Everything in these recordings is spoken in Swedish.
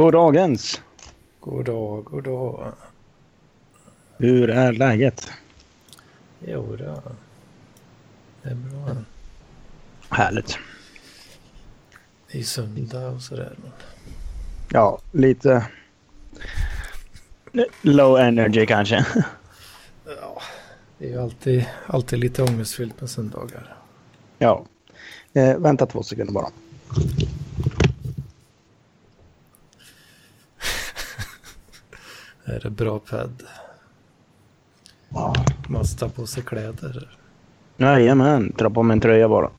God dagens. God dag, god dag. Hur är läget? Jo då. Det är bra. Härligt. Det är söndag och sådär. Ja, lite low energy kanske. Ja, det är ju alltid, alltid lite ångestfyllt med söndagar. Ja. Eh, vänta två sekunder bara. Är det bra pad? Måste ta på sig kläder. Jajamän, dra på mig en tröja bara.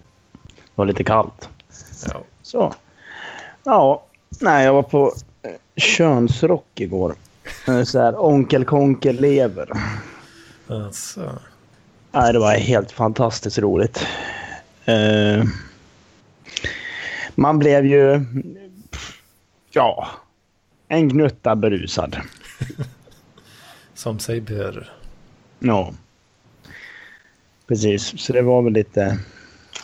Det var lite kallt. Ja. Så. Ja, nej jag var på eh, könsrock igår. Eh, Så här, onkel Konkel lever. Alltså. Nej, det var helt fantastiskt roligt. Eh, man blev ju... Ja, en gnutta berusad. Som sig bör. Ja. Precis, så det var väl lite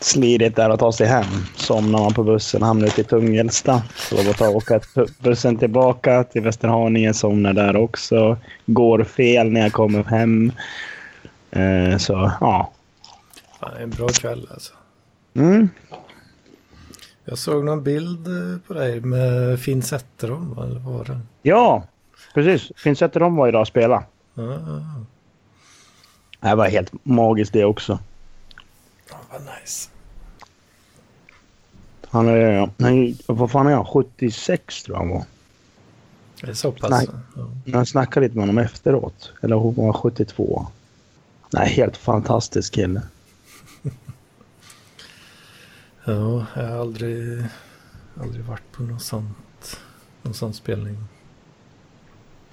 slidigt där att ta sig hem. Somnar man på bussen, hamnar ute i Tungelsta. Så var det att åka bussen tillbaka till Västerhaninge, somnar där också. Går fel när jag kommer hem. Eh, så ja. En bra kväll alltså. Mm. Jag såg någon bild eh, på dig med Finn Zetterholm, eller var det? Ja, precis. Finns att de var idag och spela. Ja, Det var helt magiskt det också. ja. Vad nice. Han är, han vad fan är han? 76 tror jag han var. Det är så pass? Nej. Ja. Jag snackade lite med honom efteråt. Eller hon var 72. Nej, helt fantastisk kille. ja, jag har aldrig, aldrig varit på något sånt, någon sån spelning.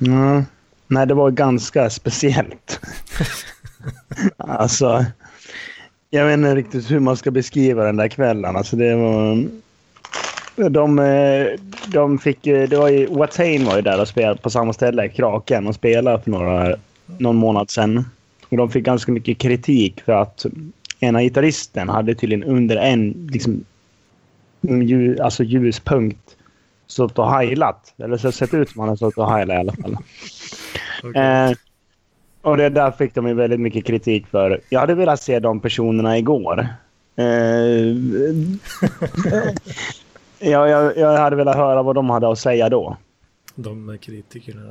Mm. Nej, det var ganska speciellt. alltså, jag vet inte riktigt hur man ska beskriva den där kvällen. Alltså, det var... De, de fick det var ju, Watain var ju där och spelade på samma ställe, Kraken, och spelade för några, någon månad sedan. Och de fick ganska mycket kritik för att ena gitarristen hade tydligen under en liksom, ljus, alltså ljuspunkt stått och heilat. Eller så sett ut som han hade stått och heilat i alla fall. Okej. Eh, och det där fick de ju väldigt mycket kritik för. Jag hade velat se de personerna igår. Eh, ja, jag, jag hade velat höra vad de hade att säga då. De kritikerna.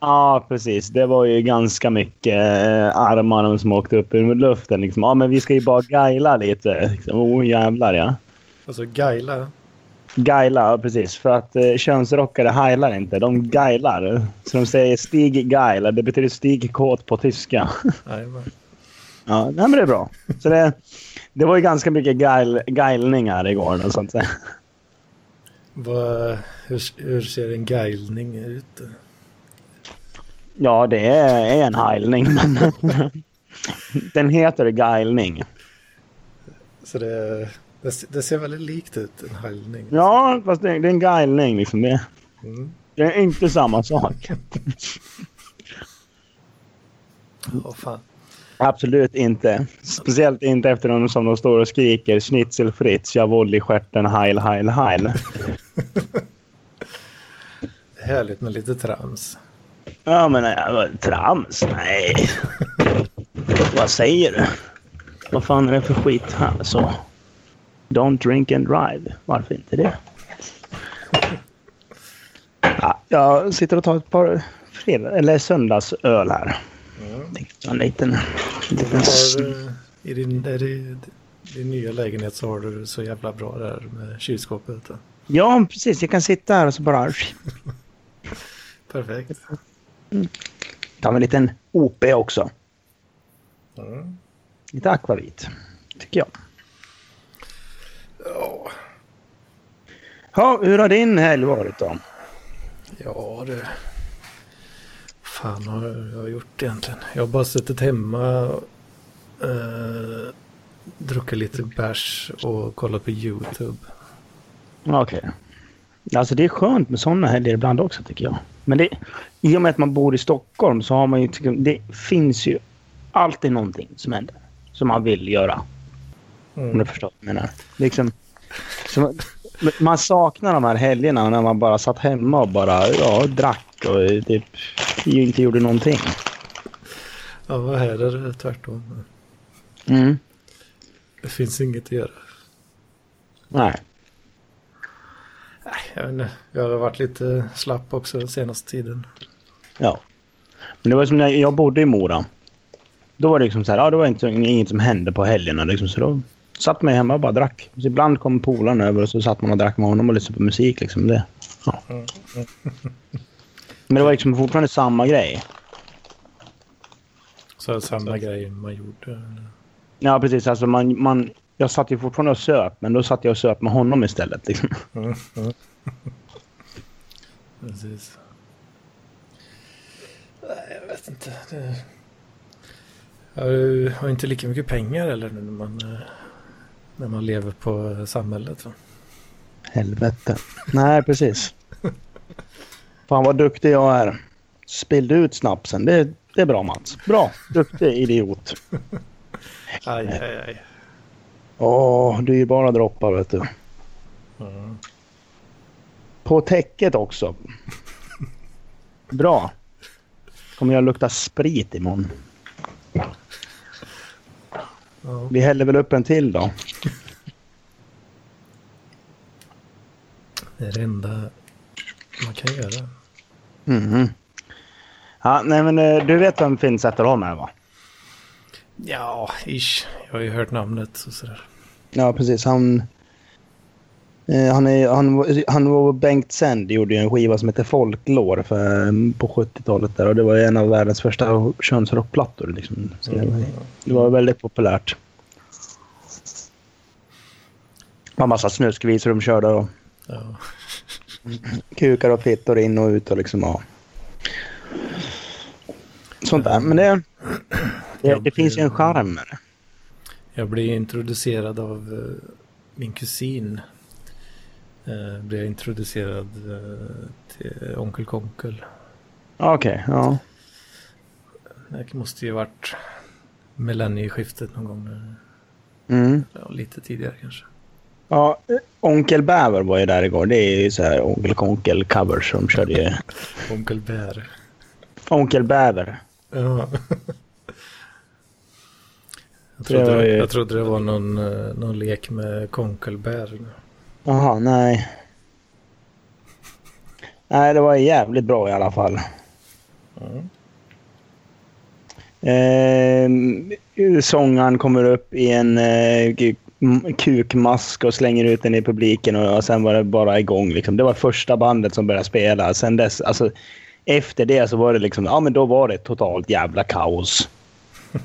Ja, precis. Det var ju ganska mycket eh, armar som åkte upp ur luften. Liksom. Ja, men vi ska ju bara gaila lite. Liksom. Oh, jävlar ja. Alltså Gaila. Gaila, precis. För att eh, könsrockare heilar inte. De gailar. Så de säger Stig Geil. Det betyder Stig kåt på tyska. Jajamän. Ja, nej, men det är bra. Så det, det var ju ganska mycket geil, geilningar igår. Och sånt. Vad, hur, hur ser en gailning ut? Ja, det är en heilning. Den heter geilning. Så det, det, det ser väldigt likt ut, en heilning. Ja, fast det, det är en geilning. Liksom. Det, Mm. det är inte samma sak. Åh, fan. Absolut inte. Speciellt inte efter någon som de står och skriker Schnitzel Fritz, jag voll i stjärten, heil, heil, heil. Härligt med lite trams. Ja, men äh, trams? Nej. Vad säger du? Vad fan är det för skit här? Don't drink and drive. Varför inte det? Ja, jag sitter och tar ett par fredag, eller söndagsöl här. Tänkte ta En liten... liten Har, eh, i din, är det, din nya lägenhet så har du så jävla bra där med kylskåpet. Ja, precis. Jag kan sitta här och så bara Perfekt. ta en liten OP också. Mm. Lite akvavit, tycker jag. Ja, Ja, hur har din helg varit då? ja du. fan har jag gjort egentligen? Jag har bara suttit hemma, eh, druckit lite bärs och kollat på YouTube. Okej. Alltså det är skönt med sådana helger ibland också tycker jag. Men det, i och med att man bor i Stockholm så har man ju... Det finns ju alltid någonting som händer. Som man vill göra. Om Mm. du förstår vad jag menar. Liksom, som, Men Man saknar de här helgerna när man bara satt hemma och bara ja, drack och typ inte gjorde någonting. Ja, här är det tvärtom. Mm. Det finns inget att göra. Nej. Nej, jag vet inte. Jag har varit lite slapp också den senaste tiden. Ja. Men det var som när jag bodde i Mora. Då var det liksom så här, ja det var inte, inget som hände på helgerna liksom. Så då satt man hemma och bara drack. Så ibland kom polaren över och så satt man och drack med honom och lyssnade på musik liksom. Det. Ja. Men det var liksom fortfarande samma grej. Så samma grej man gjorde. Ja precis, alltså man, man, jag satt ju fortfarande och söp, men då satt jag och söp med honom istället. Liksom. Mm, mm. Precis. Nej, jag vet inte. Det... Jag har inte lika mycket pengar eller när man, eh, när man lever på samhället. Va? Helvete. Nej, precis. Fan vad duktig jag är. Spillde ut snapsen. Det, det är bra Mats. Bra. Duktig idiot. Aj, aj, aj. Åh, dyrbara droppar vet du. Mm. På täcket också. Bra. Kommer jag lukta sprit imorgon. Ja. Vi häller väl upp en till då. Det är det enda man kan göra. Mhm. Ja, nej men eh, du vet vem Finn Zetterholm är va? Ja, ish. Jag har ju hört namnet och sådär. Ja, precis. Han... Eh, han, är, han, var- han och Bengt Sänd gjorde ju en skiva som heter Folklore för, på 70-talet. där och Det var en av världens första könsrockplattor. Liksom. Det, var, det var väldigt populärt. Det var massa snuskvisor de körde och Ja. kukar och fittor in och ut och liksom ja. Sånt där. Men det, det, det finns ju en charm med det. Jag blev introducerad av eh, min kusin. Uh, blev introducerad eh, till Onkel Konkel. Okej, ja. Det måste ju varit millennieskiftet någon gång. Mm. Ja, lite tidigare kanske. Ja, eh, Onkel Bäver var ju där igår. Det är ju så här Onkel Konkel covers som körde ju. Onkel Bär. Onkel Bäver. Ja. Jag trodde, jag trodde det var någon, eh, någon lek med konkelbär. Jaha, nej. Nej, det var jävligt bra i alla fall. Mm. Eh, sångaren kommer upp i en eh, kukmask och slänger ut den i publiken och, och sen var det bara igång. Liksom. Det var första bandet som började spela. Sen dess, alltså, efter det så var det liksom, ja men då var det totalt jävla kaos.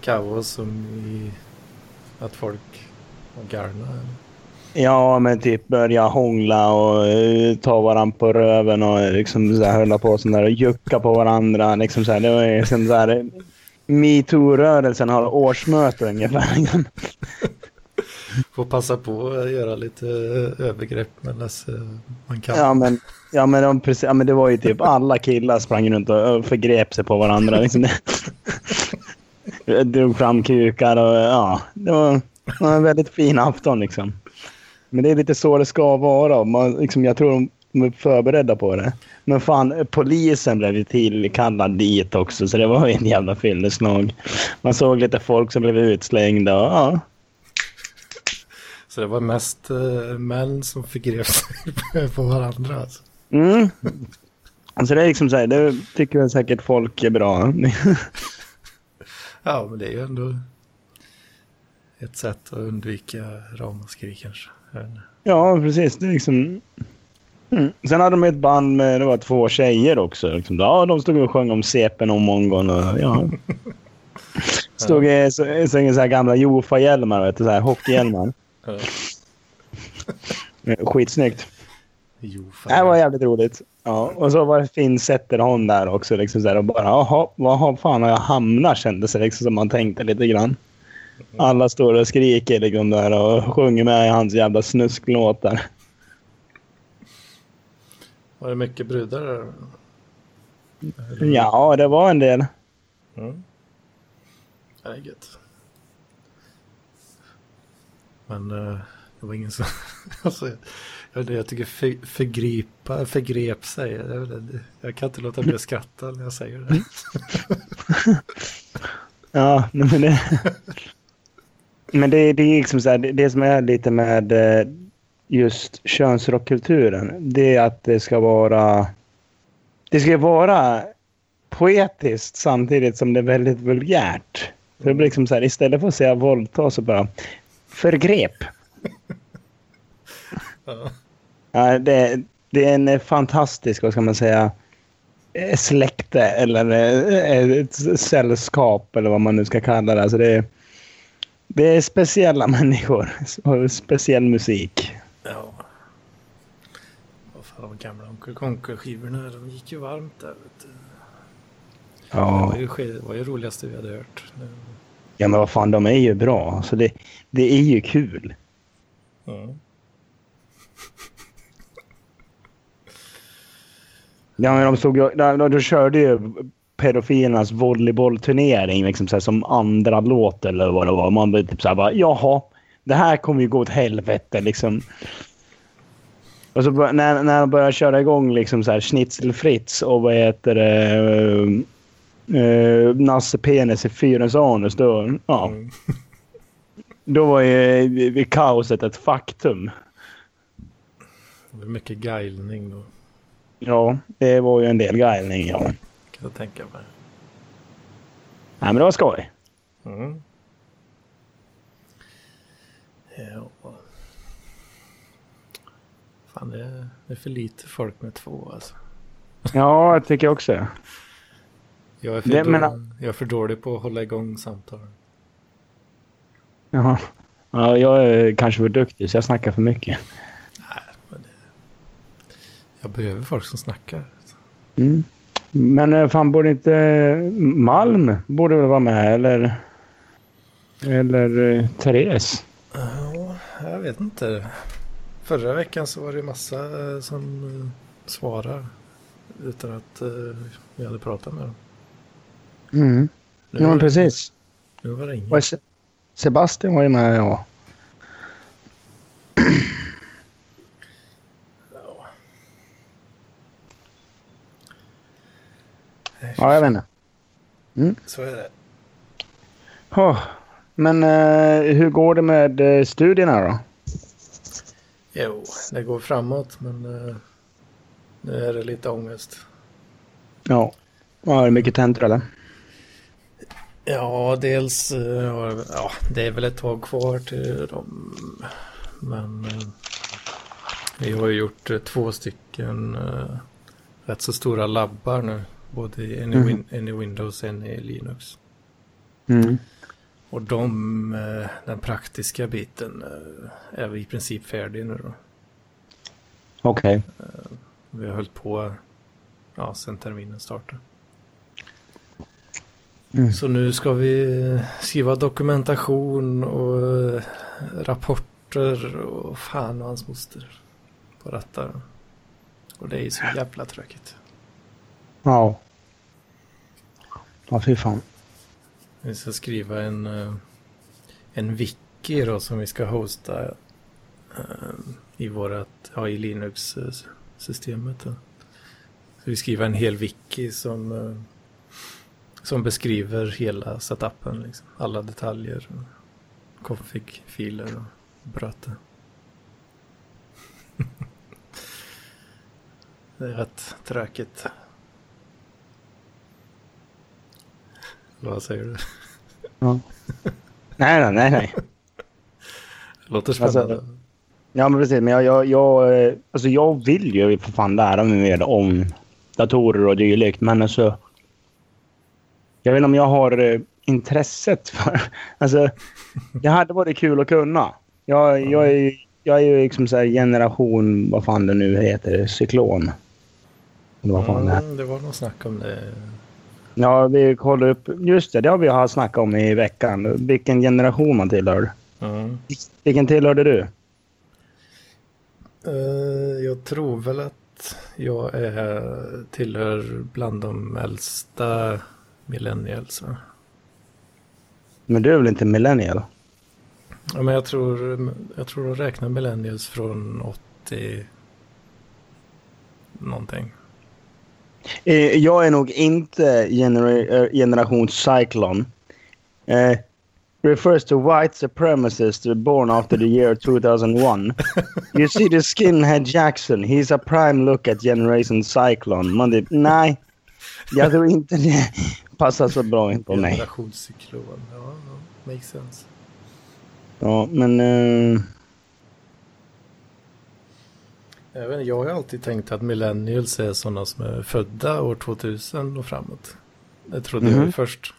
Kaos som i att folk var galna. Ja, men typ börja hångla och eh, ta varandra på röven och liksom så här, hålla på sån där och jucka på varandra. Liksom så här, det var ju som så här, metoo-rörelsen har årsmöte ungefär. Får passa på att göra lite eh, övergrepp medan eh, man kan. Ja, men, ja, men, de, precis, ja, men det var ju typ alla killar sprang runt och och förgrep sig på varandra. Liksom. Drog fram kukar och ja, det var, var en väldigt fin afton liksom. Men det är lite så det ska vara. Man, liksom, jag tror de, de är förberedda på det. Men fan, polisen blev ju tillkallad dit också, så det var ju en jävla fylleslag. Man såg lite folk som blev utslängda och ja. Så det var mest eh, män som förgrep sig på varandra. Alltså. Mm. Alltså det är liksom så här, det tycker väl säkert folk är bra. Ja, men det är ju ändå ett sätt att undvika ramaskri kanske. Ja, precis. Det är liksom... Mm. Sen hade de ett band med det var två tjejer också. Liksom. Ja, de stod och sjöng om sepen och mongon. Och, ja. Stod i så, så, så här gamla Jofa-hjälmar, så här hockeyhjälmar. Skitsnyggt. Jo, Det var jävligt roligt. Ja, och så var det Finn Zetterholm där också. Liksom så här, och bara, jaha, vad fan har jag hamnat? Kändes det liksom som man tänkte lite grann. Alla står och skriker liksom där och sjunger med i hans jävla snusklåtar. Var det mycket brudar där? Ja, det var en del. Mm. Gött. Men eh, Det var ingen som... alltså, jag, jag tycker för, förgripa, förgrep sig. Jag, jag kan inte låta bli att skratta när jag säger det. ja, men det... Men det, det är liksom så här, det, som är lite med eh, just könsrockkulturen, det är att det ska vara... Det ska vara poetiskt samtidigt som det är väldigt vulgärt. Så det blir liksom så här, istället för att säga våldta så bara förgrep. ja. ja det, det, är en fantastisk, vad ska man säga, släkte eller ett sällskap eller vad man nu ska kalla det. Alltså det, det är speciella människor och speciell musik. Ja. Vad fan, de gamla Onkel Konkel-skivorna, de gick ju varmt där. Vet du. Ja. Det var ju, det var ju roligaste vi hade hört. Ja, men vad fan, de är ju bra. Alltså det, det är ju kul. Mm. Ja, men de stod ju... Då, då körde ju pedofilernas volleybollturnering liksom så här, som andra låt eller vad det var. Man blev typ så här bara, jaha, det här kommer ju gå åt helvete liksom. Och så när, när de började köra igång liksom så här Schnitzel Fritz och vad heter det? uh, Nasse Penis i Fyrens anus, då, ja. Mm. då var ju kaoset ett faktum. Det var mycket guilning då. Ja, det var ju en del guilning, ja. Kan jag tänka mig. Nej, men det var skoj. Mm. Ja. Fan, det är, det är för lite folk med två alltså. Ja, jag tycker också. Jag är, för det, men... jag är för dålig på att hålla igång samtal. Jaha. Ja, jag är kanske för duktig så jag snackar för mycket. Nej, men det... Jag behöver folk som snackar. Mm. Men eh, fan, borde inte Malm borde väl vara med eller? Eller uh, Therese? Ja, jag vet inte. Förra veckan så var det massa som svarade utan att vi hade pratat med dem. Mm. Nu ja, precis. Nu var det ingen. Sebastian var ju med, ja. Ja, jag vet inte. Mm. Så är det. Oh, men uh, hur går det med uh, studierna då? Jo, det går framåt men uh, nu är det lite ångest. Ja. Ja, är det mycket tentor eller? Ja, dels ja, det är väl ett tag kvar till dem. Men vi har ju gjort två stycken rätt så stora labbar nu. Både i, mm. win en i Windows och en i Linux. Mm. Och de, eh, den praktiska biten eh, är vi i princip färdig nu då. Okej. Okay. Eh, vi har hållit på ja, sen terminen startade. Mm. Så nu ska vi skriva dokumentation och rapporter och fan och hans moster på detta. Och det är så jävla tråkigt. Ja. Ja, fy fan. Vi ska skriva en, eh, en wiki då som vi ska hosta eh, i vårat, ja i Linux-systemet. Så vi skriver en hel wiki som, eh, som beskriver hela setupen, liksom. alla detaljer, config-filer och bröte. det är rätt tråkigt. Vad säger du? Ja. nej, nej, nej. Låter spännande. Alltså, ja, men precis. Men jag, jag, jag, eh, alltså jag vill ju för fan lära mig mer om datorer och dylikt. Men alltså... Jag vet inte om jag har eh, intresset för... Alltså, det hade varit kul att kunna. Jag, jag, är, jag är ju liksom så här generation, vad fan det nu heter, cyklon. Vad fan det, är. det var något snack om det Ja, vi kollar upp. Just det, det har vi snackat om i veckan. Vilken generation man tillhör. Mm. Vilken tillhörde du? Uh, jag tror väl att jag är, tillhör bland de äldsta millennials. Men du är väl inte millennial? Ja, men jag tror, jag tror de räknar millennials från 80 någonting. Eh, jag är nog inte genera eh, generation Cyclone. Eh, refers to white supremacists born after the year 2001. you see the skinhead Jackson, he's a prime look at generation Cyclone. Man typ, nej, jag tror inte det passar så bra in på mig. Generationscyklon, ja, ja, makes sense. Ja, men... Eh, Jag, vet, jag har alltid tänkt att millennials är sådana som är födda år 2000 och framåt. Det trodde jag ju Mhm. först.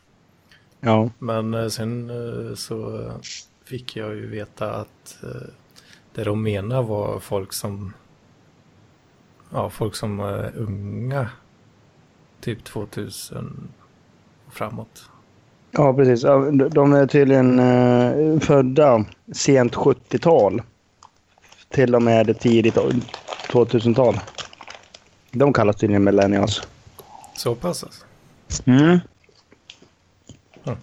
ja. Men eh, sen eh, så fick jag ju veta att eh, det de menar var folk som ja, folk som är unga typ 2000 och framåt. Ja, precis. De- är tydligen födda sent 70-tal. Till och med tidigt 2000-tal. De kallas tydligen millennials. Så pass alltså. Mm. Mm.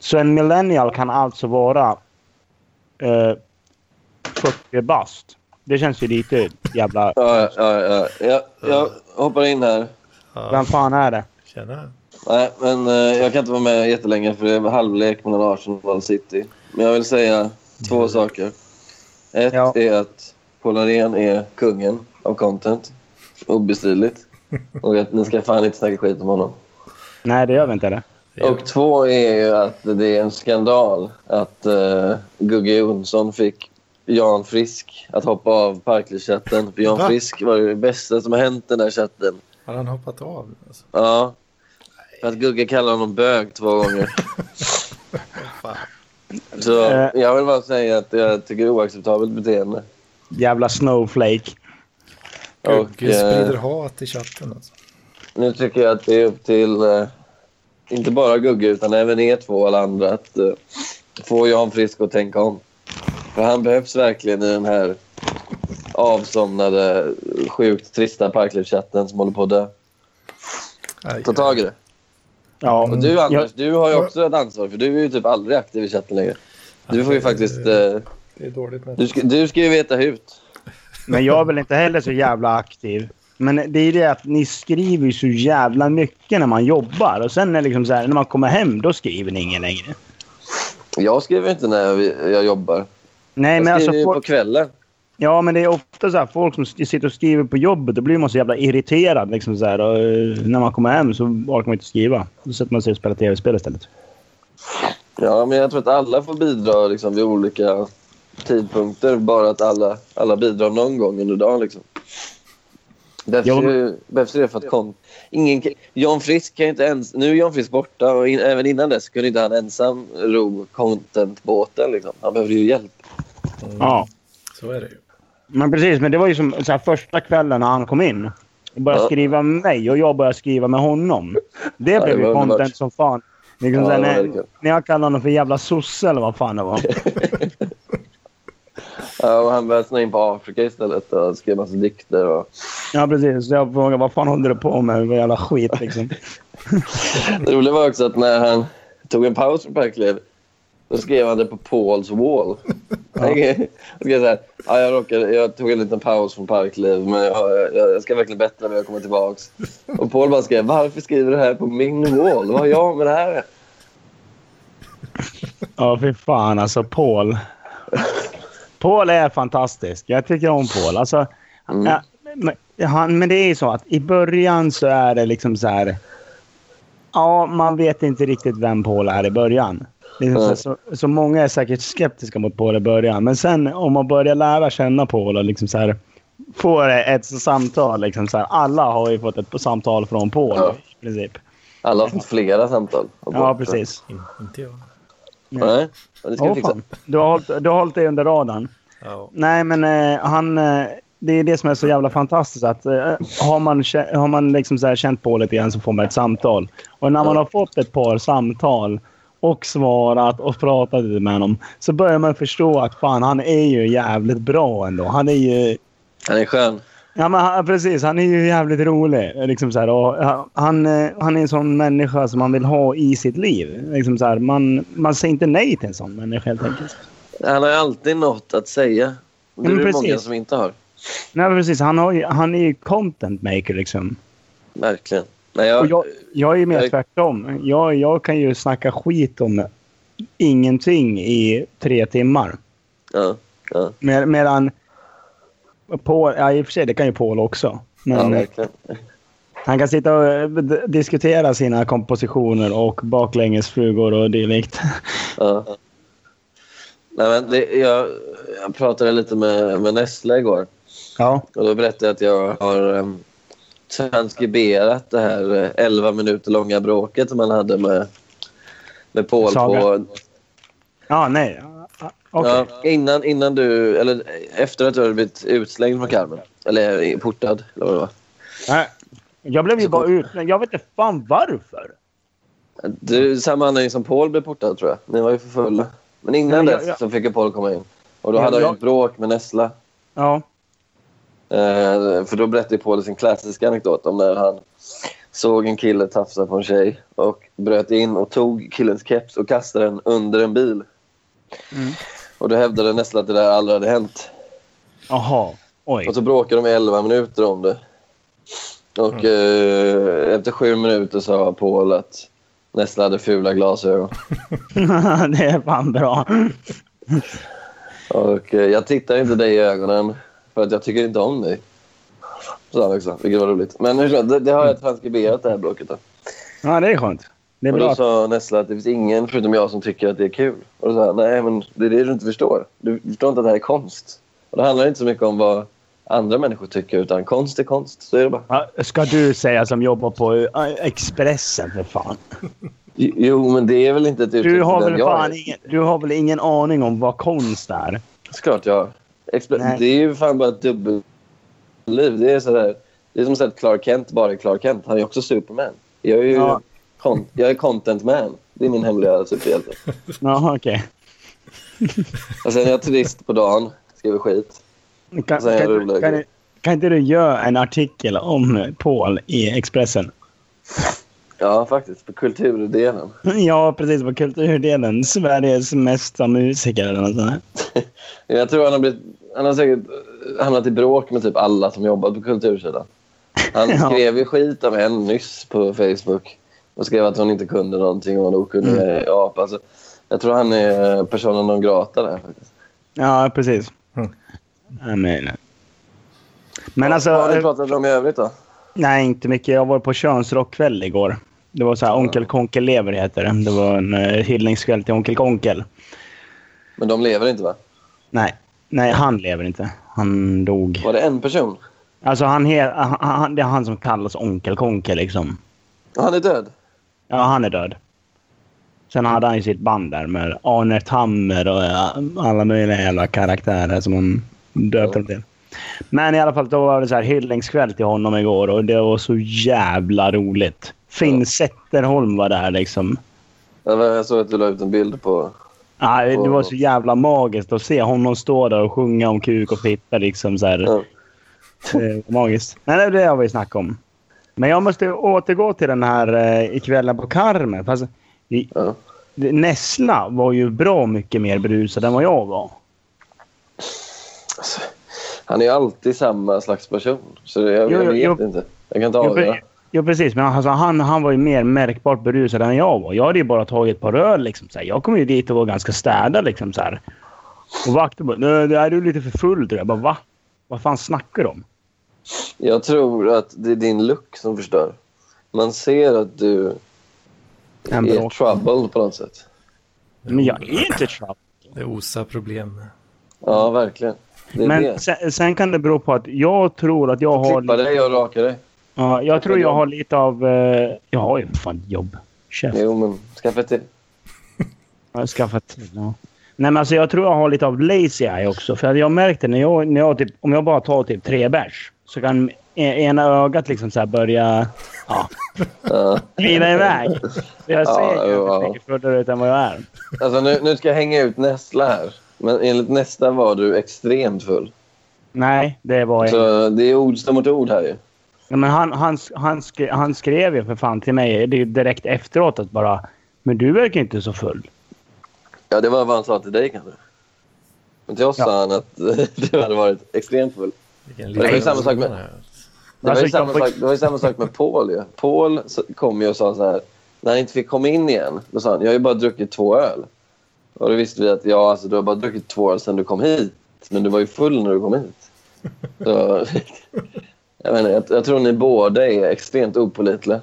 Så en millennial kan alltså vara eh, 40 bast. Det känns ju lite jävla... Ja, ja, ja. ja. Jag hoppar in här. Ja, Vem fan är det? tjena. Nej, men eh, jag kan inte vara med jättelänge för det är halvlek mellan Arsenal och City. Men jag vill säga två saker. Ett Ja. är att Paul Norén är kungen av content. Obestridligt. Och att ni ska fan inte snacka skit om honom. Nej, det gör vi inte gör Och två är ju att det är en skandal att uh, Gugge Jonsson fick Jan Frisk att hoppa av Parklivschatten. För Jan Va? Frisk var ju det bästa som har hänt den där chatten. Har han hoppat av? Alltså? Ja. För att Gugge kallade honom bög två gånger. Så Eh. jag vill bara säga att jag tycker det är oacceptabelt beteende. Jävla snowflake. Och Gugge sprider eh, hat i chatten alltså. nu tycker jag att det är upp till eh, inte bara Gugge utan även er två och alla andra att eh, få Jan Frisk att tänka om. För han behövs verkligen i den här avsomnade, sjukt trista Parklivschatten som håller på att dö. Aj, Ta tag i det. Ja, Och du Anders, jag, du har ju också ett ansvar för du är ju typ aldrig aktiv i chatten längre. Du får ju faktiskt... Eh, Det är dåligt med du, ska, du ska ju veta hut. men jag är väl inte heller så jävla aktiv. Men det är det att ni skriver ju så jävla mycket när man jobbar. Och sen är det liksom så här, när man kommer hem, då skriver ni ingen längre. Jag skriver inte när jag, jag jobbar. Nej, Jag men alltså... skriver ju på Folk, kvällen. ja, men det är ofta så här, folk som sitter och skriver på jobbet. Då blir man så jävla irriterad. Liksom så här, och, eh, när man kommer hem så orkar man inte skriva. Då sätter man sig och spelar tv-spel istället. Ja, men jag tror att alla får bidra liksom, vid olika tidpunkter. Bara att alla, alla bidrar någon gång under dagen. Liksom. Behövs, ju, det för att kon- ingen, kan- Jan Frisk kan ju inte ens... Nu är Jan Frisk borta och in, även innan dess kunde inte han ensam ro contentbåten. Liksom. Han behövde ju hjälp. Mm, Ja. Så är det ju. Men precis, men det var ju som så här, första kvällen när han kom in. Och började Ja. skriva med mig och jag började skriva med honom. Det Ja, blev det ju content underbart. som fan. Liksom, Ja, när, när jag kallade honom för jävla sosse eller vad fan det var. Ja, och han började snöa in på Afrika istället och skrev massa dikter. Och... ja, precis. Jag frågade vad fan håller du på med? Vad jävla skit liksom. Det roliga var också att när han tog en paus från Parkliv då skrev han det på Pauls wall. Han skrev så här, ja, jag, råkade, jag tog en liten paus från Parkliv men jag, jag, jag ska verkligen bättra mig och komma tillbaka. Och Paul bara skrev varför skriver du det här på min wall? Vad har jag med det här? Ja, fy fan alltså. Paul. Paul är fantastisk. Jag tycker om Paul. Alltså, Mm. ja, men, han, men det är ju så att i början så är det liksom så här... Ja, man vet inte riktigt vem Paul är i början. Liksom så, Nej. så, så många är säkert skeptiska mot Paul i början. Men sen om man börjar lära känna Paul och liksom så här, får ett samtal. Liksom så här, alla har ju fått ett samtal från Paul Ja. i princip. Alla har fått flera samtal. Ja, precis. In, inte jag. Nej, det ska Åh, vi fixa. Du, har hållit, du har hållit dig under radarn. Ja. Nej, men eh, han... Eh, det är det som är så jävla fantastiskt. Att, eh, har man, har man liksom så här känt på lite grann så får man ett samtal. Och när man har fått ett par samtal och svarat och pratat lite med honom så börjar man förstå att fan, han är ju jävligt bra ändå. Han är ju... Han är skön. Ja, men han, precis. Han är ju jävligt rolig. Liksom så här, han, eh, han är en sån människa som man vill ha i sitt liv. Liksom så här, man, man säger inte nej till en sån människa helt enkelt. Han har alltid något att säga. Det är det precis. många som inte har. Nej, precis. Han, har han är ju content maker liksom. Verkligen. Nej, jag, Och jag, jag är mer jag- tvärtom. Jag, jag kan ju snacka skit om ingenting i tre timmar. ja, ja, Med, medan Paul, ja i och för sig det kan ju Paul också. ja, Men verkligen. han kan sitta och eh, diskutera sina kompositioner och baklängesflugor och dylikt. Ja. Nej, men det, jag, jag pratade lite med, med Nessla igår. Ja. Och då berättade jag att jag har um, transkriberat det här eh, 11 minuter långa bråket som han hade med, med Paul Saga. på... Ja, nej. Okej. Ja, innan, innan du... Eller efter att du hade blivit utslängd från Carmen. Eller portad, eller vad det var. Nej. Jag blev ju bara ut... Jag vet inte fan varför. Du, samma anledning som Paul blev portad, tror jag. Ni var ju för fulla. Men innan Ja, ja, dess ja. så fick ju Paul komma in. Och då hade han ju ett bråk med Nessla. Ja. Eh, för då berättade Paul sin klassiska anekdot om när han såg en kille tafsa på en tjej och bröt in och tog killens keps och kastade den under en bil. Mm. Och då hävdade Nessla att det där aldrig hade hänt. Jaha. Oj. Och så bråkade de i 11 minuter om det. Och eh, efter sju minuter sa Paul att Nessla hade fula glasögon. det är fan bra. Och eh, jag tittar inte dig i ögonen för att jag tycker inte om dig. Sa han också, vilket var roligt. Men det, det har jag transkriberat det här bråket. Då. Ja, det är skönt. Är Och då sa Nessla att det finns ingen förutom jag som tycker att det är kul. Och då sa jag, nej men det är det du inte förstår. Du förstår inte att det här är konst. Och det handlar inte så mycket om vad andra människor tycker utan konst är konst. Så är det bara. Ska du säga som jobbar på Expressen för fan? Jo, men det är väl inte ett uttryck Du har, väl fan ingen, du har väl ingen aning om vad konst är? Såklart jag har. Nej. Det är ju fan bara ett dubbelliv. Det är sådär. Det är som att Clark Kent bara är Clark Kent. Han är också Superman. Jag är ju Ja. Con- jag är content man. Det är min hemliga superhjälte. Jaha, okej. Och sen är jag turist på dagen. Skriver skit. Kan, kan, rolig. kan, kan inte du göra en artikel om Paul i Expressen? Ja, faktiskt. På kulturdelen. Ja, precis. På kulturdelen. Sveriges mesta musiker eller något sånt. Jag tror han har, blivit, han har säkert hamnat i bråk med typ alla som jobbar på kultursidan. Han skrev ju skit om en nyss på Facebook och skrev att hon inte kunde någonting och var en okunnig Mm. apa. Alltså, jag tror han är personen non grata där. Faktiskt. Ja, precis. Mm. Jag menar. Men alltså... Vad har ni eh, pratat om i övrigt då? Nej, inte mycket. Jag var på könsrockkväll igår. Det var så här, Onkel Konkel lever heter det. Det var en uh, hyllningskväll till Onkel Konkel. Men de lever inte va? Nej, nej han lever inte. Han dog. Var det en person? Alltså han, he, han, han, det är han som kallas Onkel Konkel liksom. Han är död? Ja, han är död. Sen hade han ju sitt band där med Arne Tammer och alla möjliga jävla karaktärer som han döpte dem till. Men i alla fall, då var det så här hyllningskväll till honom igår och det var så jävla roligt. Finn Zetterholm var där liksom. Jag såg att du la ut en bild på... Ja, det var så jävla magiskt att se honom stå där och sjunga om kuk och fitta. Liksom, så här. Ja. Magiskt. Nej, det är det jag vill snacka om. Men jag måste återgå till den här eh, ikvällen på Carmen. Fast, i, Ja. Nessla var ju bra mycket mer berusad än vad jag var. Alltså, han är ju alltid samma slags person. Så jag, jag jo, vet jo. inte. Jag kan inte avgöra. jo precis. Men alltså, han, han var ju mer märkbart berusad än jag var. Jag hade ju bara tagit ett par öl. Liksom, så här. Jag kom ju dit och var ganska städad. Liksom, så här. Och vakten bara "Nej, det är du lite för full tror jag. jag bara, va? Vad fan snackar du om? Jag tror att det är din look som förstör. Man ser att du En är bra. trouble på något sätt. Men jag är inte trouble. Det osar problem. Ja, verkligen. Det Men det. sen, sen kan det bero på att jag tror att jag har... Klippa dig och raka dig. Ja, jag tror jag har lite av... eh, jag har ju fan jobb. Chef. Jo, men skaffa till. Jag har skaffat till. Ja. Nej, men alltså jag tror jag har lite av lazy eye också. För jag märkte när jag, när jag typ, om jag bara tar typ tre bärs så kan e- ena ögat liksom så börja ja, Ja. glida iväg. Så jag Ja, ser ju ja. inte mycket fullare ut än vad jag är. Alltså, nu, nu ska jag hänga ut Nessla här. Men enligt Nesta var du extremt full. Nej, det var jag Så det är ord mot ord här ju. Nej, men han, han, han, skrev, han skrev ju för fan till mig det är direkt efteråt att bara Men du verkar inte så full. Ja, det var vad han sa till dig kanske. Men till oss Ja. sa han att du hade varit extremt full. Vilken det var ju samma sak med-. Det var, Alltså, ju samma jag- sak, det var ju samma sak med Paul. Ju. Paul kom ju och sa så här, när han inte fick komma in igen, då sa han jag har ju bara druckit två öl. Och då visste vi att ja, alltså, du har bara druckit två öl sedan du kom hit. Men du var ju full när du kom hit. Så, jag, menar, jag, jag tror ni båda är extremt opålitliga.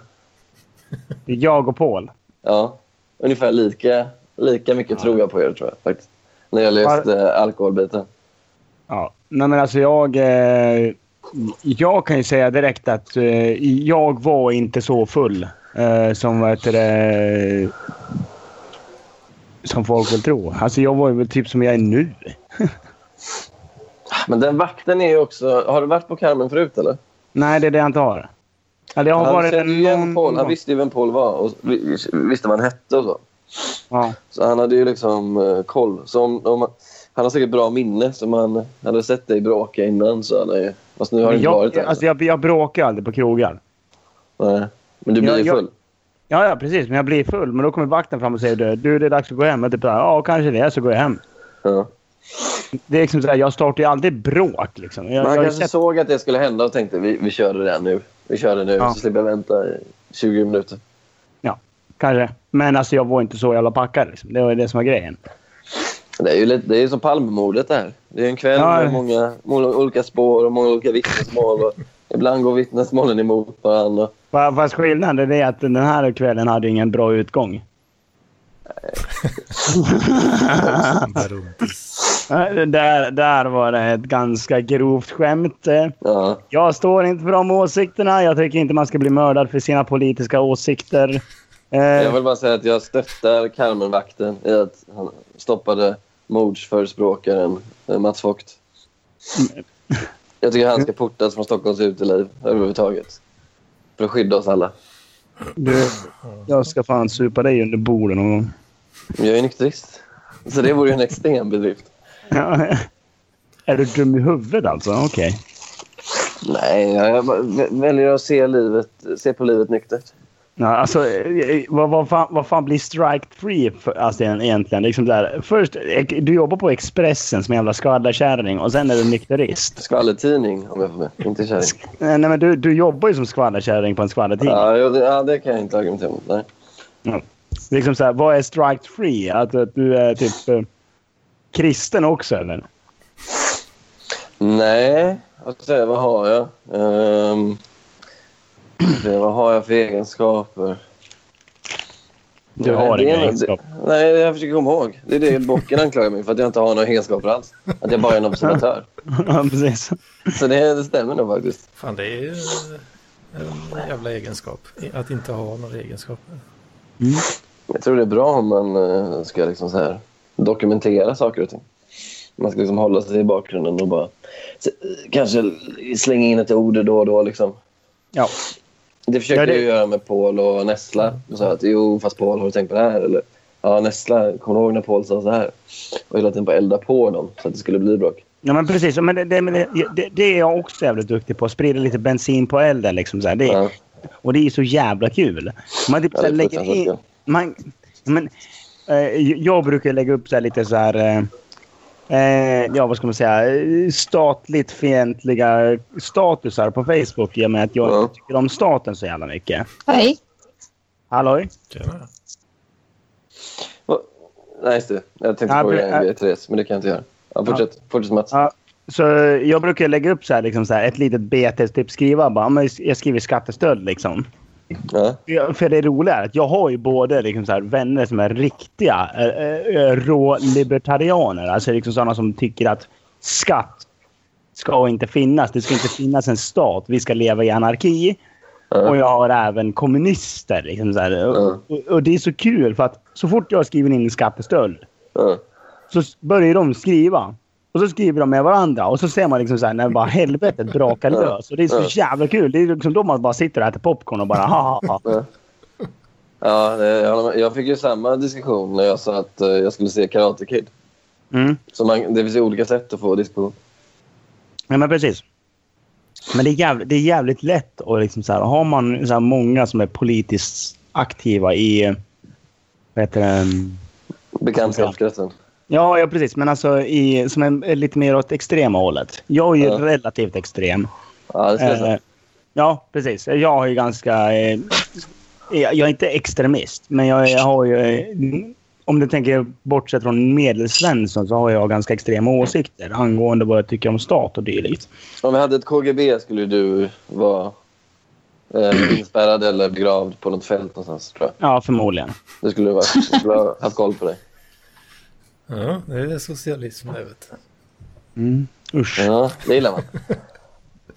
Det är jag och Paul. Ja, ungefär lika, lika mycket tror jag på er, tror jag. faktiskt. När gäller just eh, alkoholbiten. Ja. Nej, men alltså jag... Eh, jag kan ju säga direkt att eh, jag var inte så full eh, som vad heter det, som folk vill tro. Alltså jag var ju väl typ som jag är nu. Men den vakten är ju också... Har du varit på Carmen förut, eller? Nej, det är det jag inte har. Eller jag har Han varit kände ju någon Paul. Han visste ju vem Paul var och vi- visste vad han hette och så. Ja. Så han hade ju liksom eh, koll. Så om, om, han har säkert bra minne. Så man hade sett dig bråka innan så jag... Fast nu har Men varit jag, där. alltså jag, jag bråkar aldrig på krogar. Nej. Men du blir Jag- ju jag- full. Ja, ja, precis. Men jag blir full. Men då kommer vakten fram och säger du, det är dags att gå hem. Och typ, ja, kanske det. Så går jag hem. Ja. Det är liksom så här, jag startar ju aldrig bråk. Liksom. Jag, Men jag han kanske sett, såg att det skulle hända och tänkte vi, vi kör det där nu. Vi kör det nu Ja. så slipper jag vänta i 20 minuter. kanske. Men alltså, jag var inte så jävla packad. Liksom. Det var det som var grejen. Det är ju lite, det är som Palmemordet där. Det är en kväll Ja. med många, många olika spår och många olika vittnesmål. Och ibland går vittnesmålen emot varandra. Fa- Fast skillnaden är att den här kvällen hade ingen bra utgång. Eh, Där, där var det ett ganska grovt skämt. Eh, Ja. Jag står inte för de åsikterna. Jag tycker inte man ska bli mördad för sina politiska åsikter. Eh, Jag vill bara säga att jag stöttar Carmenvakten i att han stoppade mordsförespråkaren eh, Mats Vogt. Jag tycker han ska portas från Stockholms uteliv överhuvudtaget. För att skydda oss alla. Du, jag ska fan supa dig under borden någon gång. Jag är nykterist. Så det vore ju en extrem bedrift. Ja, är du dum i huvudet alltså? Okej. Nej, jag väljer att se, livet, se på livet nyktert. Ja, alltså, eh, vad, vad, fan, vad fan blir strike free för, alltså, egentligen? Liksom där, först, eh, du jobbar på Expressen som en jävla skvallerkärring och sen är du nykterist. Skvallertidning, om jag får med. Inte kärring. Eh, Nej, men du, du jobbar ju som skvallerkärring på en skvallertidning. Ja, det, ja, det kan jag inte argumentera mot. Nej. Liksom så här, vad är strike free? Att, att du är typ eh, kristen också eller? Nej, säga, vad har jag? Ehm, se, vad har jag för egenskaper? Du har det inga egenskaper. Nej, jag försöker komma ihåg. Det är det bocken anklagar mig för, att jag inte har några egenskaper alls. Att jag bara är en observatör. Ja, precis. Så det, det stämmer nog faktiskt. Fan, det är ju en jävla egenskap. Att inte ha några egenskaper. Jag tror det är bra om man eh, ska liksom så här dokumentera saker och ting. Man ska liksom hålla sig i bakgrunden och bara kanske slänga in ett ord då och då. Liksom. Ja. Det försökte Ja, det- jag göra med Paul och Nessla. Och sa att jo, fast Paul, har du tänkt på det här? Eller ja, Nessla, kommer du ihåg när Paul sa så här? Och hela tiden bara elda på dem så att det skulle bli bråk. Ja, men precis. Men det, det, det, det, är jag också jävligt duktig på. Sprida lite bensin på elden. Liksom, så här. Det, Ja. Och det är så jävla kul. Man typ Ja, så lägger in... Man, men, eh, jag brukar lägga upp så här lite så här... Eh, eh, ja, vad ska man säga? eh, Statligt fientliga statusar på Facebook i och med att jag Ja. inte tycker om staten så jävla mycket. Hej. Halloj? Tjena. Nej, just det. Jag tänkte Ja, en grej, Therese, men det kan jag inte göra. Ja, fortsätt. Fortsätt, Mats. Ja, så jag brukar lägga upp så här, liksom så här, ett litet BT, typ skriva bara, men jag skriver skattestöld liksom. Ja. För det roliga är att jag har ju både liksom så vänner som är riktiga äh, äh, rå libertarianer. Alltså liksom sådana som tycker att skatt ska inte finnas. Det ska inte finnas en stat. Vi ska leva i anarki. Ja. Och jag har även kommunister. Liksom så. Ja. Och, och, det är så kul för att så fort jag skriver in skattestöld Ja. så börjar de skriva. Och så skriver de med varandra och så ser man liksom så här när bara helvetet brakar lös. Och det är så jävla kul. Det är liksom då man bara sitter och äter popcorn och bara ha ha ha. Ja. Det, jag, fick ju samma diskussion när jag sa att eh, jag skulle se Karate Kid. Mm. Så man, det finns ju olika sätt att få diskussion. Ja, men precis. Men det är jävligt, det är jävligt lätt och liksom så här, har man så många som är politiskt aktiva i vad heter det, Bekantskapskretsen. Ja, ja, precis. Men alltså i, som en, lite mer åt extrema hållet. Jag är ju Ja. relativt extrem. Ja, det ska jag Eh, säga. ja, precis. Jag har ju ganska... Eh, jag är inte extremist, men jag, jag har ju... Eh, om du tänker bortsett från medelsvensson så har jag ganska extrema åsikter angående vad jag tycker om stat och dylikt. Om vi hade ett KGB skulle du vara eh, inspärrad eller begravd på något fält någonstans, tror jag. Ja, förmodligen. Det skulle vara. Jag skulle ha haft koll på dig. Ja, det är socialism det vet du. Mm. Usch. Ja, det gillar man.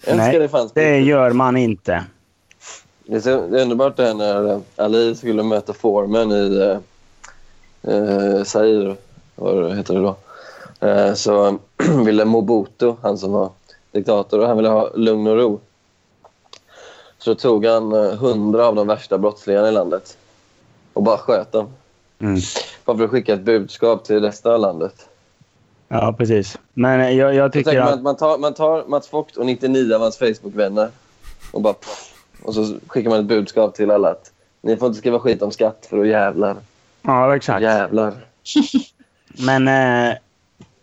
Nej, det fanns. Det gör man inte. Det är, så, det är underbart det här när Ali skulle möta Foreman i eh, eh, Zaire, vad heter det då. Eh, så ville Mobutu, han som var diktator, och han ville ha lugn och ro. Så tog han eh, hundra av de värsta brottslingarna i landet och bara sköt dem. Mm. För att skicka ett budskap till resten av landet. Ja, precis. Men eh, jag, jag tycker tänker man, man, tar, man tar Mats Vogt och 99 av hans Facebook-vänner och bara... Och så skickar man ett budskap till alla att ni får inte skriva skit om skatt för då jävlar. Ja, exakt. Jävlar. Men eh,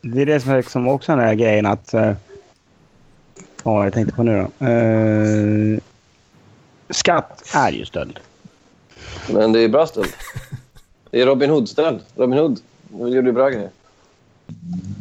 det är det som är liksom också den här grejen att... Eh, vad var det jag tänkte på nu då? Eh, skatt är ju stöld. Men det är bra stöld. Det är Robin Hood-stöld. Robin Hood gjorde ju bra grejer.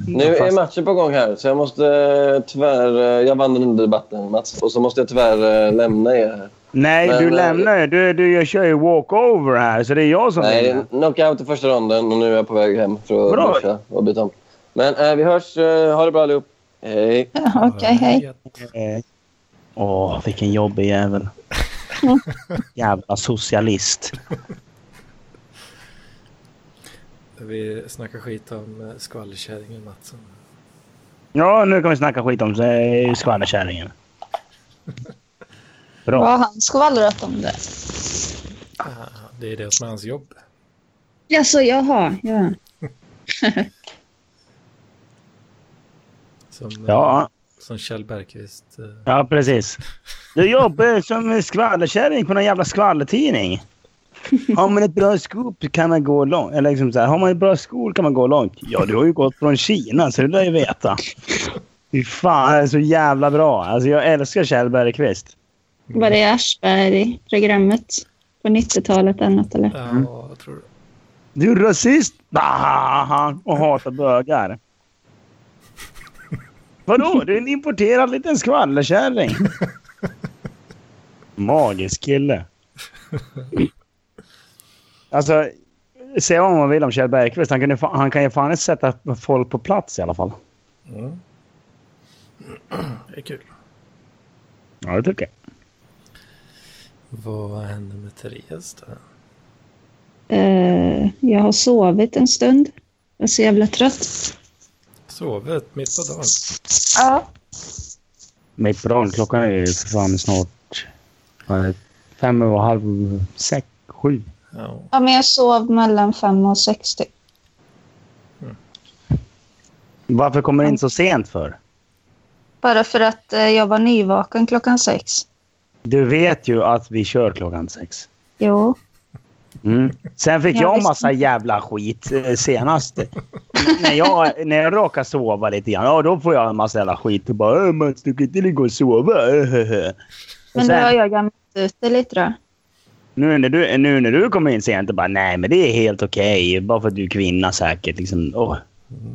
Nu är matchen på gång här, så jag måste eh, tyvärr... eh, Jag vann den under debatten, Mats. Och så måste jag tyvärr eh, lämna er här. Nej, Men, du lämnar ju. Du, du jag kör ju walkover här, så det är jag som Nej, vinner. knockout i första ronden och nu är jag på väg hem för att Bra. duscha och byta om. Men eh, vi hörs. Ha det bra allihop. Hej. Ja, Okej, hej. Eh, Åh, vilken jobbig jävel. Jävla socialist. Vi snackar skit om eh, skvallerkärringen Mattsson. Ja, nu kan vi snacka skit om eh, skvallerkärringen. Vad Bra. har han skvallrat om det? Ah, det är det som är hans jobb. Jaså, jaha, ja. Som, eh, Ja, som Kjell Bergqvist. ja precis. Du jobbar som skvallerkärring på någon jävla skvallertidning. Har man ett bra scoop kan man gå långt. Eller liksom så här, har man ett bra skol kan man gå långt. Ja, du har ju gått från Kina, så det lär ju veta. Fy fan, det är så jävla bra. Alltså, jag älskar Kjell Bergqvist. Var det Aschberg-programmet på 90-talet eller något, eller? Ja, jag tror det. Du är rasist! Bah, och hatar bögar. Vadå? Du är en importerad liten skvallerkärring. Magisk kille. Alltså, säga vad man vill om Kjell Bergqvist. Han kan, ju, fa- han kan ju fan inte sätta folk på plats i alla fall. Mm. Det är kul. Ja, det tycker jag. Vad händer med Therese då? Eh, jag har sovit en stund. Jag är så jävla trött. Sovit mitt på dagen. Ja. Mitt på dagen. Klockan är ju för fan snart fem och halv sex, sju. Ja. ja, men jag sov mellan fem och sex typ. Varför kommer du in så sent för? Bara för att eh, jag var nyvaken klockan sex. Du vet ju att vi kör klockan sex. Jo. Mm. Sen fick Jag jag massa jävla skit eh, senast. när, jag, när jag råkar sova lite grann, ja, då får jag en massa jävla skit. Och bara, "Äh, Mats, du kan inte ligga och sova. Och Men då har sen, jag gamlat ut det lite då. Nu, när du, nu när du kommer in sent och bara, nej men det är helt okej. Bara för att du är kvinna säkert. Liksom, åh.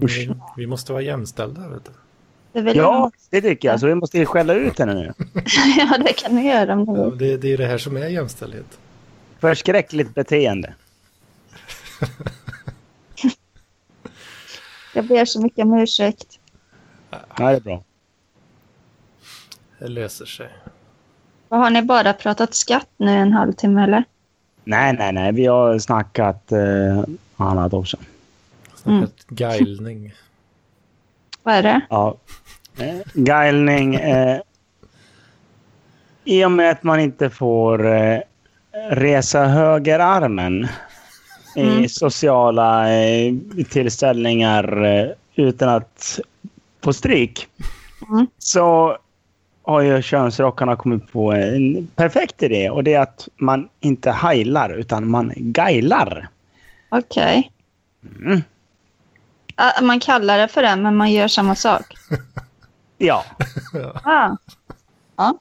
Usch. Vi, vi måste vara jämställda vet du. Det Ja, det tycker jag. Så vi måste skälla ut henne nu. jag. ja, det kan ni göra ni Ja, det, det är det här som är jämställdhet. Förskräckligt beteende. Jag ber så mycket om ursäkt. Ja, det är bra. Det löser sig. Vad Har ni bara pratat skatt nu en halvtimme eller? Nej, nej, nej. Vi har snackat eh, annat också. Snackat guilning. Vad är det? Ja. Eh, Guilning. Eh, I och med att man inte får eh, resa högerarmen i Mm. sociala eh, tillställningar eh, utan att få stryk. Mm. Så har ju könsrockarna kommit på en perfekt idé och det är att man inte heilar utan man gailar. Okej. Mm. Ah, Man kallar det för det, men man gör samma sak. Ja, Ah,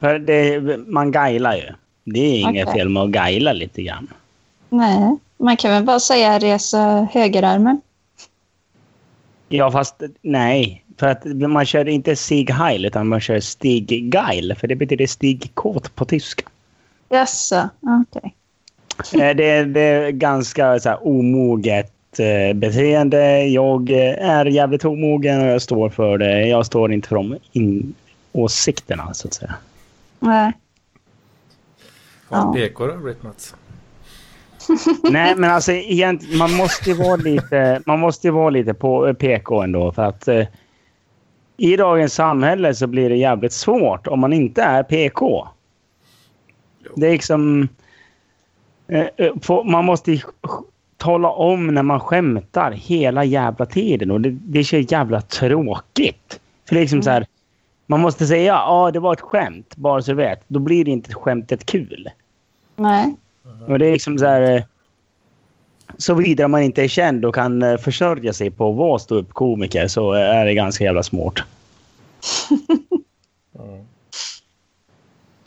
för det, man gailar ju. Det är inget Okej. fel med att gaila lite grann. nej, man kan väl bara säga resa högerarmen. Ja, fast nej. För att man kör inte Stig Heil utan man kör Stig Geil. För det betyder Stig Kåt på tyska. Jaså, okej. Eh, det, det är ganska så här, omoget eh, beteende. Jag eh, är jävligt omogen och jag står för det. Jag står inte för de in- åsikterna, så att säga. Nej. Vad Ja. PK då, Mats? Nej, men alltså egentligen, man måste ju vara lite, man måste ju vara lite på PK ändå. För att eh, i dagens samhälle så blir det jävligt svårt om man inte är PK. Jo. Det är liksom... Eh, eh, man måste tala om när man skämtar hela jävla tiden och det, det är så jävla tråkigt. För det är liksom så här, man måste säga ja, det var ett skämt, bara så du vet. Då blir det inte skämtet kul. Nej. Och det är liksom så här... eh, Såvida man inte är känd och kan eh, försörja sig på att vara ståuppkomiker så är det ganska jävla svårt.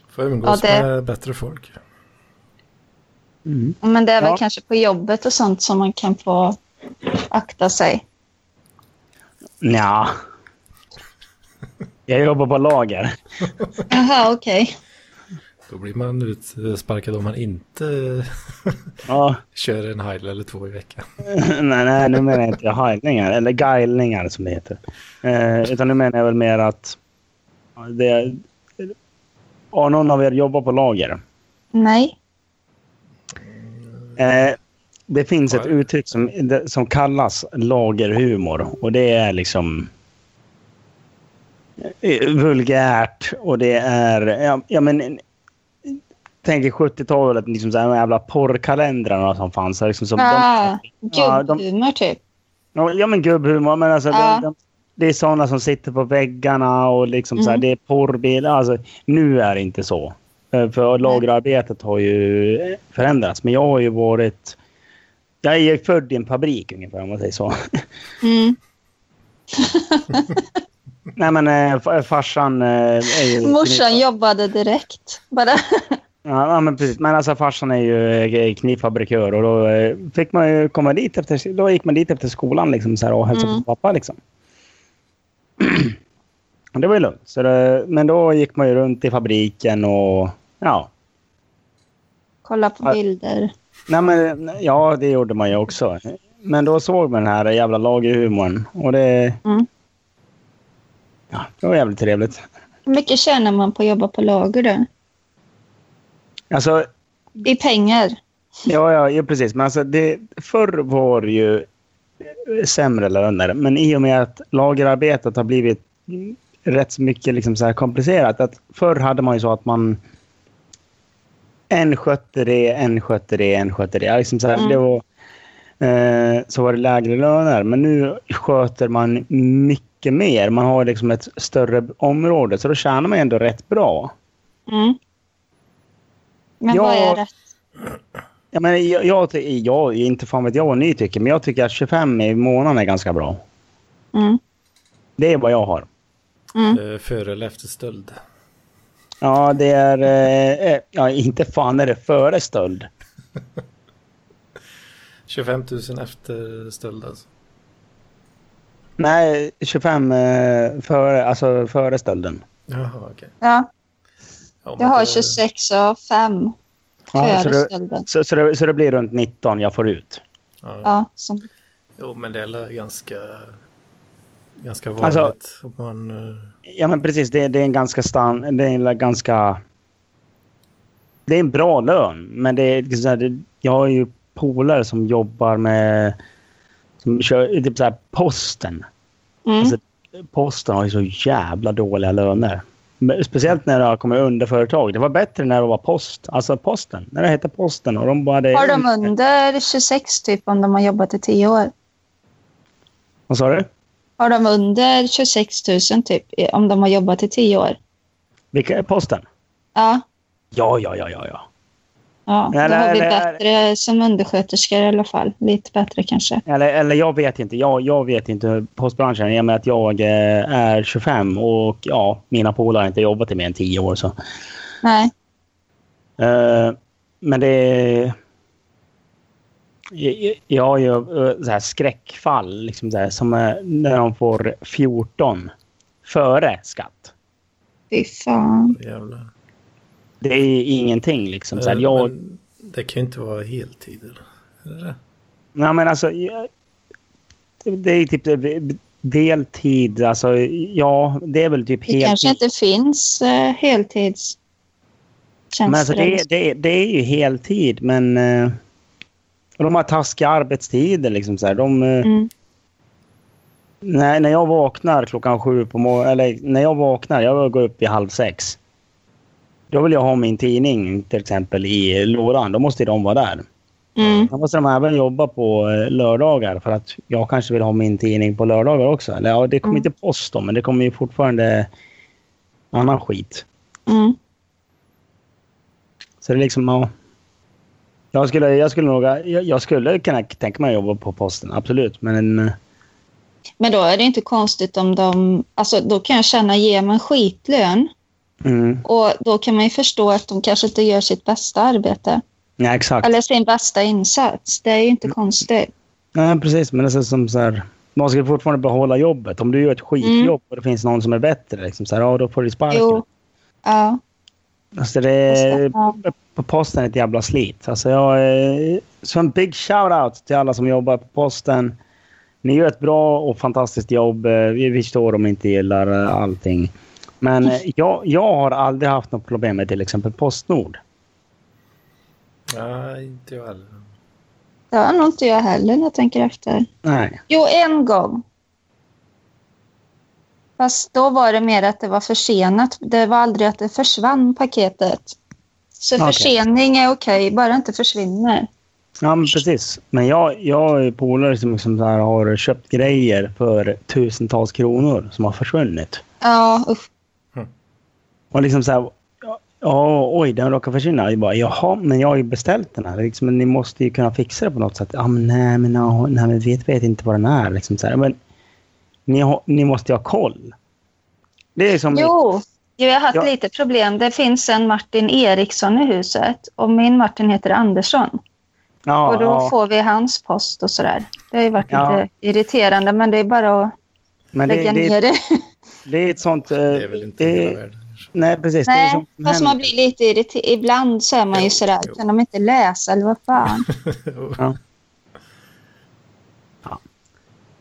Får umgås Ja, det- med bättre folk. Men det är väl Ja. kanske på jobbet och sånt som man kan få akta sig. Ja. Jag jobbar på lager. Jaha, okej. Då blir man utsparkad om man inte Ja. kör en heil eller två i veckan. nej, nej, nu menar jag inte heilningar, eller guilningar som det heter. Eh, utan nu menar jag väl mer att... Det, har någon av er jobbat på lager? Nej. Eh, det finns ett uttryck som, som kallas lagerhumor. Och det är liksom eh, vulgärt och det är... Ja, ja men... Tänk i 70-talet, liksom så här, de jävla porrkalendrarna som fanns. Liksom, som Ah, Ja, de- gubbhumor typ. de, ja, men gubbhumor. Men alltså, Ja. de, de, det är sådana som sitter på väggarna och liksom så här, Mm. det är porrbilder. Alltså, nu är det inte så. Eh, För lagerarbetet har ju eh, förändrats. Men jag har ju varit... Jag är ju född i en fabrik ungefär om man säger så. Mm. Nej men eh, fa- farsan ju... Morsan jobbade direkt. Bara. Ja, men precis. Men alltså farsan är ju eh, knivfabrikör och då eh, fick man ju komma dit efter... Då gick man dit efter skolan liksom så här, och hälsade Mm. på pappa liksom. Och det var ju lugnt. Så det, men då gick man ju runt i fabriken och ja. Kolla på bilder. Nej men ja, det gjorde man ju också. Men då såg man den här jävla lagerhumorn och det... Mm. Ja, det var jävligt trevligt. Hur mycket tjänar man på att jobba på lager då? Alltså, I pengar? Ja, ja, ja precis. Men alltså, det, förr var det ju sämre löner. Men i och med att lagerarbetet har blivit rätt så mycket liksom så här komplicerat. Att förr hade man ju så att man... En skötte det, en skötte det, en skötte det. Liksom så, här, Mm. det var, eh, så var det lägre löner. Men nu sköter man mycket mer. Man har liksom ett större område. Så då tjänar man ändå rätt bra. Mm. Men Ja. vad är rätt? Ja, men jag, jag, jag, inte fan vet jag vad ni tycker, men jag tycker att 25 i månaden är ganska bra. Mm. Det är vad jag har. Mm. Eh, Före eller efter stöld. Ja, det är... Eh, eh, ja, inte fan är det före stöld. 25 000 efter stöld alltså. Nej, 25 eh, före, alltså före stölden. Jaha, okej. Ja, Ja, jag har det- 26 och 5 Ja, så, det, så, så, det, så det blir runt 19 jag får ut. Ja. Ja, som, Jo, men det är ganska, ganska Alltså- vanligt. om man, eh, Ja, men precis. Det, det är en ganska stan... Det är en ganska... Det är en bra lön, men det är liksom så här, det, jag har ju polare som jobbar med... Som kör typ så här posten. mm. Alltså, Posten har ju så jävla dåliga löner. Speciellt när det har kommit underföretag. Det var bättre när det var post. Alltså posten. När det hette posten och de bara... hade- Har de under 26 typ om de har jobbat i 10 år? Vad sa du? Har de under 26 000 typ om de har jobbat i 10 år? Vilka är posten? Ja, Ja, ja, ja, ja, ja. Ja, då Eller- har vi eller- bättre som undersköterskor i alla fall. Lite bättre kanske. Eller, eller jag vet inte. Jag, jag vet inte postbranschen. I och med att jag eh, är 25 och ja, mina polare har inte jobbat i mer än 10 år. Så. Nej. Eh, men det. Jag, jag har ju eh, så här skräckfall liksom så här, som är när de får 14 före skatt. Fy fan. Jävlar. Det är ingenting liksom. Så här, Eh, jag, men det kan ju inte vara heltid. Eller? Nej, men alltså, det är typ deltid. Alltså, ja, det är väl typ Det kanske inte finns uh, heltidstjänster. Men alltså det, det, det är ju heltid, men eh, de har taskiga arbetstider. Liksom så här. De, eh, Mm. när, när jag vaknar klockan sju på morgonen, eller när jag vaknar, jag går upp i halv sex. Då vill jag ha min tidning till exempel i lådan. Då måste de vara där. Mm. Då måste de även jobba på eh, lördagar för att jag kanske vill ha min tidning på lördagar också. Eller ja, det kommer Mm. inte post då, men det kommer ju fortfarande annan skit. Mm. Så det är liksom, ja. Jag skulle, jag skulle nog, jag, jag skulle kunna tänka mig att jobba på posten, absolut. Men eh, Men då är det inte konstigt om de... Alltså då kan jag känna, ger man skitlön mm, och då kan man ju förstå att de kanske inte gör sitt bästa arbete. ja, exakt. Eller sin bästa insats. Det är ju inte konstigt. Nej, precis. Men det är som så här, man ska fortfarande behålla jobbet. Om du gör ett skitjobb och det finns någon som är bättre, liksom, så här, ja, då får du sparken. Jo. Ja. Alltså, det är, på posten är ett jävla slit. Alltså, jag, så en big shout-out till alla som jobbar på posten. Ni gör ett bra och fantastiskt jobb. Eh, Vi förstår om ni inte gillar eh, allting. Men jag, jag har aldrig haft något problem med till exempel Postnord. Nej, inte jag heller. Det har nog inte jag heller när jag tänker efter. Nej. Jo, en gång. Fast då var det mer att det var försenat. Det var aldrig att det försvann paketet. Så Okej. försening är okej, bara det inte försvinner. Ja, men precis. Men jag, jag är polare som liksom så här har köpt grejer för tusentals kronor som har försvunnit. Ja, usch. Och liksom så här, ja, oj, den råkar försvinna. Jag bara, jaha, men jag har ju beställt den här. Liksom, men ni måste ju kunna fixa det på något sätt. Ja, men nej, men, ja, nej, men vet, vet inte vad den är. Liksom så här. Men ni, har, ni måste ju ha koll. Det är som... Jo, jag har haft Ja. lite problem. Det finns en Martin Eriksson i huset och min Martin heter Andersson. ja, och då ja, får vi hans post och sådär. Det har ju varit Ja. lite irriterande, men det är bara att men det, lägga det, ner det. det är ett sånt... eh, Det är väl inte det- hela världen. Nej, precis. det är Nej, sånt som fast man blir lite irriterad. Ibland så är man ju sådär, jo. kan de inte läsa eller vad fan?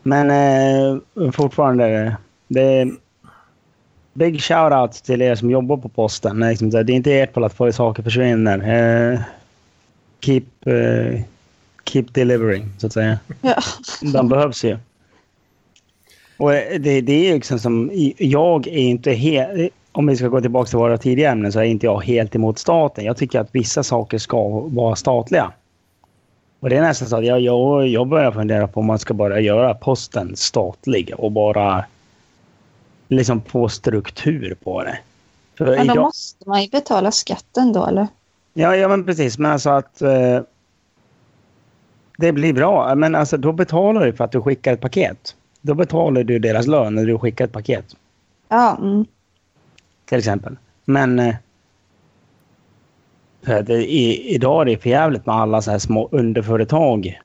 Men eh, fortfarande, det är big shout-out till er som jobbar på posten. Det är Liksom, så här, det är inte ert fel att få saker försvinner. Eh, keep, eh, keep delivering, så att säga. Ja. De behövs ju. Och eh, det, det är ju liksom som, jag är inte helt, om vi ska gå tillbaka till våra tidigare ämnen så är inte jag helt emot staten. Jag tycker att vissa saker ska vara statliga. Och det är nästan så att jag, jag, jag börjar fundera på om man ska bara göra posten statlig och bara liksom få struktur på det. För Men då jag- måste man ju betala skatten då, eller? Ja, ja men precis. Men alltså att eh, det blir bra. Men alltså då betalar du för att du skickar ett paket. Då betalar du deras lön när du skickar ett paket. Ja, mm. Till exempel. Men eh, i, idag är det för jävligt med alla så här små underföretag.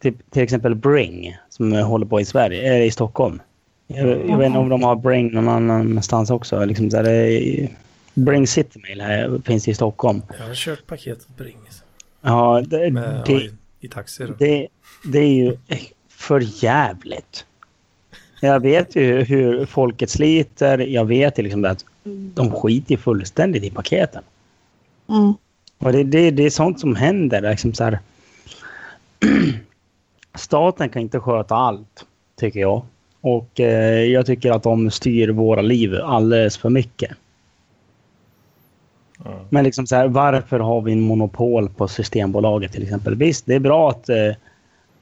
Typ, till exempel Bring som håller på i Sverige, eller i Stockholm. Jag, jag vet inte om de har Bring någon annanstans också. Liksom så här, det Bring Citymail här finns i Stockholm. Jag har kört paketet Bringis. Ja, det, Med, det, i, I taxi då. Det, det är ju för jävligt. Jag vet ju hur folket sliter. Jag vet ju liksom att de skiter fullständigt i paketen. Mm. Och det, det, det är sånt som händer. Liksom så här. Staten kan inte sköta allt, tycker jag. Och eh, jag tycker att de styr våra liv alldeles för mycket. Ja. Men liksom så här, varför har vi en monopol på Systembolaget till exempel? Visst, det är bra att eh,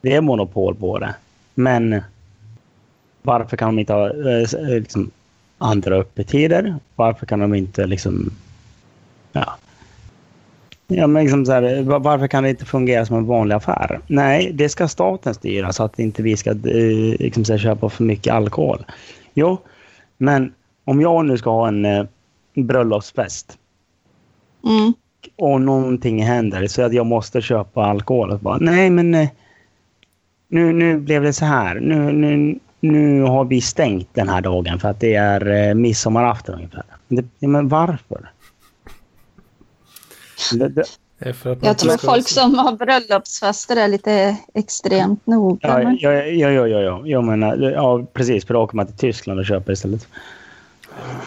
det är monopol på det. Men varför kan de inte ha eh, eh, liksom, andra öppettider? Varför kan de inte liksom... Ja. Ja, men liksom så här, va- varför kan det inte fungera som en vanlig affär? Nej, det ska staten styra så att inte vi ska eh, liksom här, köpa för mycket alkohol. Jo, men om jag nu ska ha en eh, bröllopsfest Mm. och någonting händer så att jag måste köpa alkohol. Och bara, nej, men eh, nu, nu blev det så här. Nu, nu, nu har vi stängt den här dagen för att det är eh, midsommarafton ungefär. Det, men varför? Det, det, Jag tror folk som har bröllopsfester är lite extremt noga. Ja, ja, ja, ja, ja, ja. Jag menar, ja, precis. För då åker man till Tyskland och köper istället.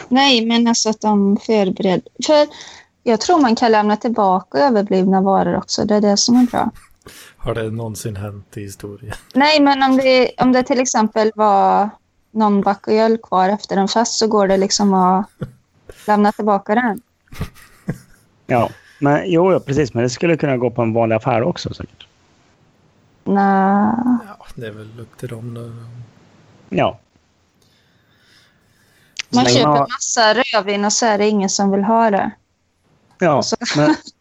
Nej, men alltså att de förbereder. För jag tror man kan lämna tillbaka överblivna varor också. Det är det som är bra. Har det någonsin hänt i historien? Nej, men om det, om det till exempel var någon back öl kvar efter en fest så går det liksom att lämna tillbaka den. Ja, men jo, ja, precis. Men det skulle kunna gå på en vanlig affär också säkert. Nej. Ja, det är väl upp till dem. Då. Ja. Man köper har- massa rödvin och så är det ingen som vill ha det. Ja, så- men,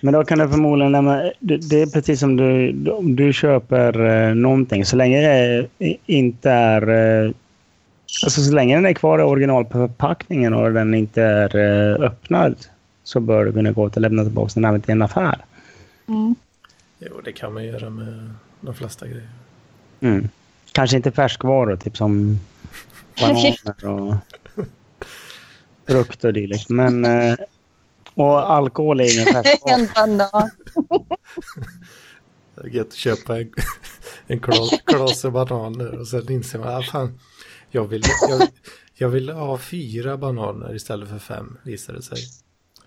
men då kan du förmodligen lämna... Det, är precis som du, om du köper eh, någonting. Så länge det inte är... Eh, alltså så länge den är kvar i originalförpackningen och den inte är eh, öppnad så bör du kunna gå till lämna tillbaka den även till en affär. Mm. Jo, det kan man göra med de flesta grejer. Mm. Kanske inte färskvaror, typ som bananer och frukt och dylikt. Men... Och alkohol är ingen färskvara. En banan. Det är gött att köpa en, en kla- klase bananer och sen inser man att fan, jag vill, jag, jag vill ha fyra bananer istället för fem, visar det sig.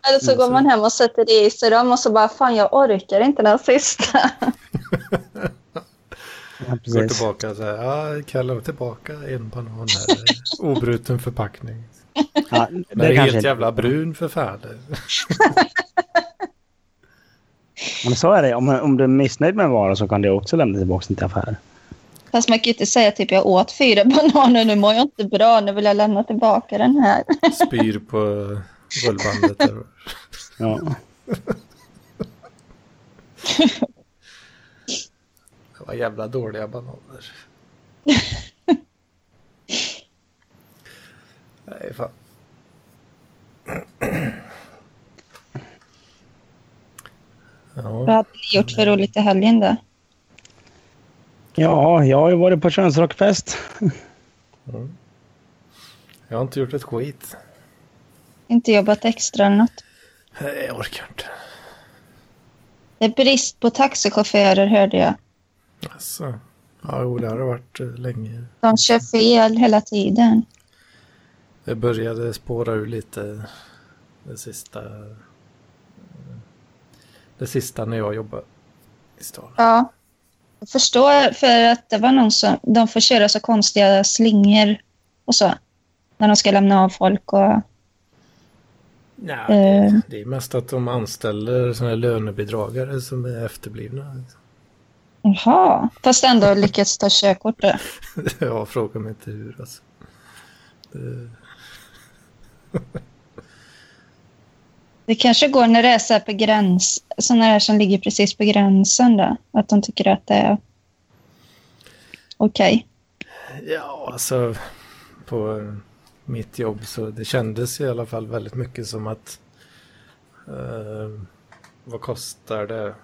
Eller så går man hem och sätter i sig dem och så bara fan jag orkar inte den sista. Ja, Går tillbaka och säger, ja, kallar tillbaka en banan här. Obruten förpackning. Ja, Den det är kanske helt jävla brun för fan. Men så är det. Om, om du är missnöjd med en vara så kan du också lämna tillbaka den till affär. Fast man kan ju inte säga typ jag åt fyra bananer, nu mår jag inte bra, nu vill jag lämna tillbaka den här. Spyr på rullbandet. Ja. Det var jävla dåliga bananer. Nej, fan. Vad Ja, hade ni gjort för roligt i helgen då? ja, jag har ju varit på könsrockfest. jag har inte gjort ett skit. Inte jobbat extra eller något? Nej, jag orkar inte. Det är brist på taxichaufförer hörde jag. Alltså, ja, jo, det har det varit eh, länge. De kör fel hela tiden. Det började spåra ur lite det sista. Det sista när jag jobbade i stan. Ja. Jag förstår för att det var någon som, de får köra så konstiga slingor och så. När de ska lämna av folk och... Nej, Eh. det, är mest att de anställer såna här lönebidragare som är efterblivna. Jaha. Fast ändå lyckats ta körkort då. Jag frågar mig inte hur alltså. Det, Det kanske går när det är så på gräns, sådana här som ligger precis på gränsen då. Att de tycker att det är okej. ja, alltså på mitt jobb så det kändes i alla fall väldigt mycket som att eh, vad kostar det?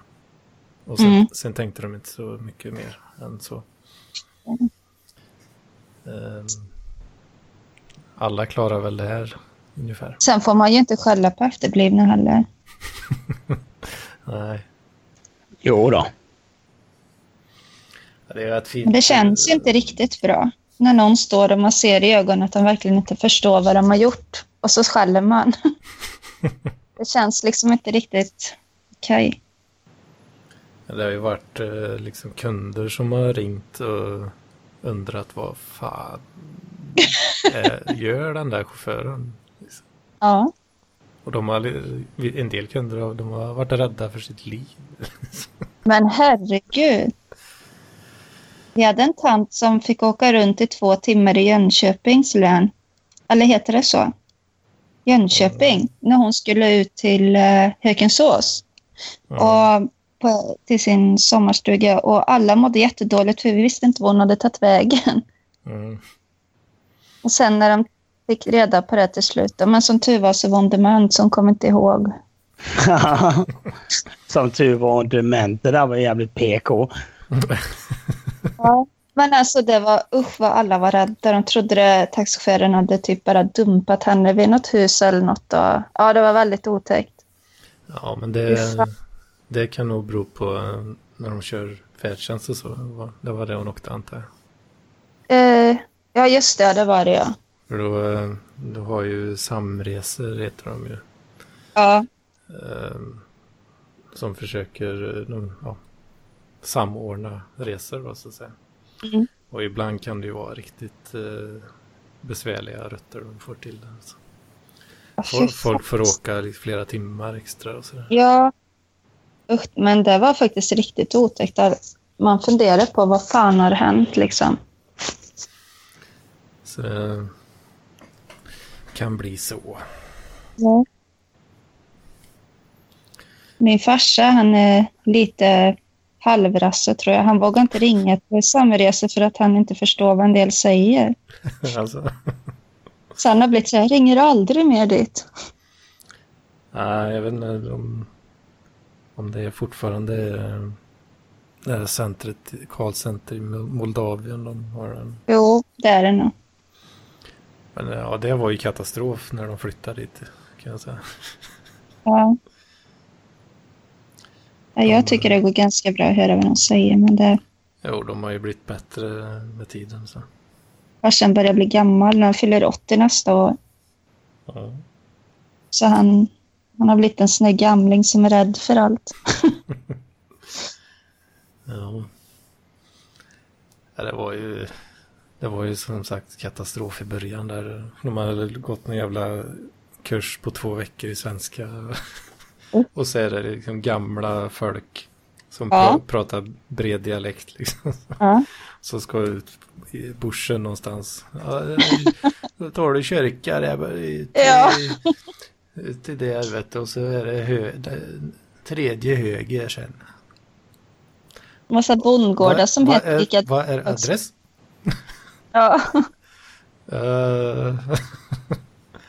Och sen, Mm. sen tänkte de inte så mycket mer än så. Eh, alla klarar väl det här ungefär. Sen får man ju inte skälla på efterblivna heller. Nej, Jo då. det är ett fint. Men det känns ju inte riktigt bra. När någon står och man ser i ögonen att de verkligen inte förstår vad de har gjort. Och så skäller man. Det känns liksom inte riktigt okej. Det har ju varit eh, liksom kunder som har ringt och undrat vad fan eh, gör den där chauffören? Ja. Och de har, en del kunder de har varit rädda för sitt liv. Men herregud. Vi hade en tant som fick åka runt i två timmar i Jönköpings län. Eller heter det så? Jönköping. När hon skulle ut till eh, Hökensås. och på, till sin sommarstuga och alla mådde jättedåligt för vi visste inte var hon hade tagit vägen. Mm. Och sen när de fick reda på det till slut, men som tur var så var hon dement så hon kom inte ihåg. Som tur var hon dement. Det där var jävligt PK. Ja. Men alltså det var usch vad alla var rädda. De trodde det, taxichauffören hade typ bara dumpat henne vid något hus eller något. Och, ja, det var väldigt otäckt. Ja, men det, det kan nog bero på eh, när de kör färdtjänst och så. Det var det hon åkte antar jag. Eh, ja, just det, det var det ja. För då, eh, då har ju samresor, heter de ju. Ja, eh, Som försöker eh, de, ja, samordna resor, vad så att säga. Mm. Och ibland kan det ju vara riktigt eh, besvärliga rutter de får till. det, Alltså. Folk, folk får åka flera timmar extra och sådär. Ja, usch, men det var faktiskt riktigt otäckt. Man funderar på vad fan har hänt liksom. Så kan bli så. Ja. Min farsa, han är lite halvrasse tror jag. Han vågar inte ringa till samresor för att han inte förstår vad en del säger. alltså, Så han har blivit så här, ringer aldrig mer dit. nej, jag vet inte om, om det är fortfarande eh, det här centret, callcenter i Moldavien de har den. Jo, det är det nog. Men ja, det var ju katastrof när de flyttade dit kan jag säga. Ja. Ja, jag tycker det går ganska bra att höra vad de säger, men det, Jo, de har ju blivit bättre med tiden. Så. farsan börjar bli gammal när han fyller 80 nästa år. Ja. Så han, han har blivit en sån där gamling som är rädd för allt. Ja. ja, det var ju det var ju som sagt katastrof i början där. De hade gått en jävla kurs på två veckor i svenska. Och så är det liksom gamla folk som Ja. pra- pratar bred dialekt liksom. Ja. Som ska ut i bushen någonstans. Ja, då tar du kyrka där ut Ja. till där vet du. Och så är det hö, tredje höger sen. Massa bondgårdar som heter. Vad är adress? Ja. Eh,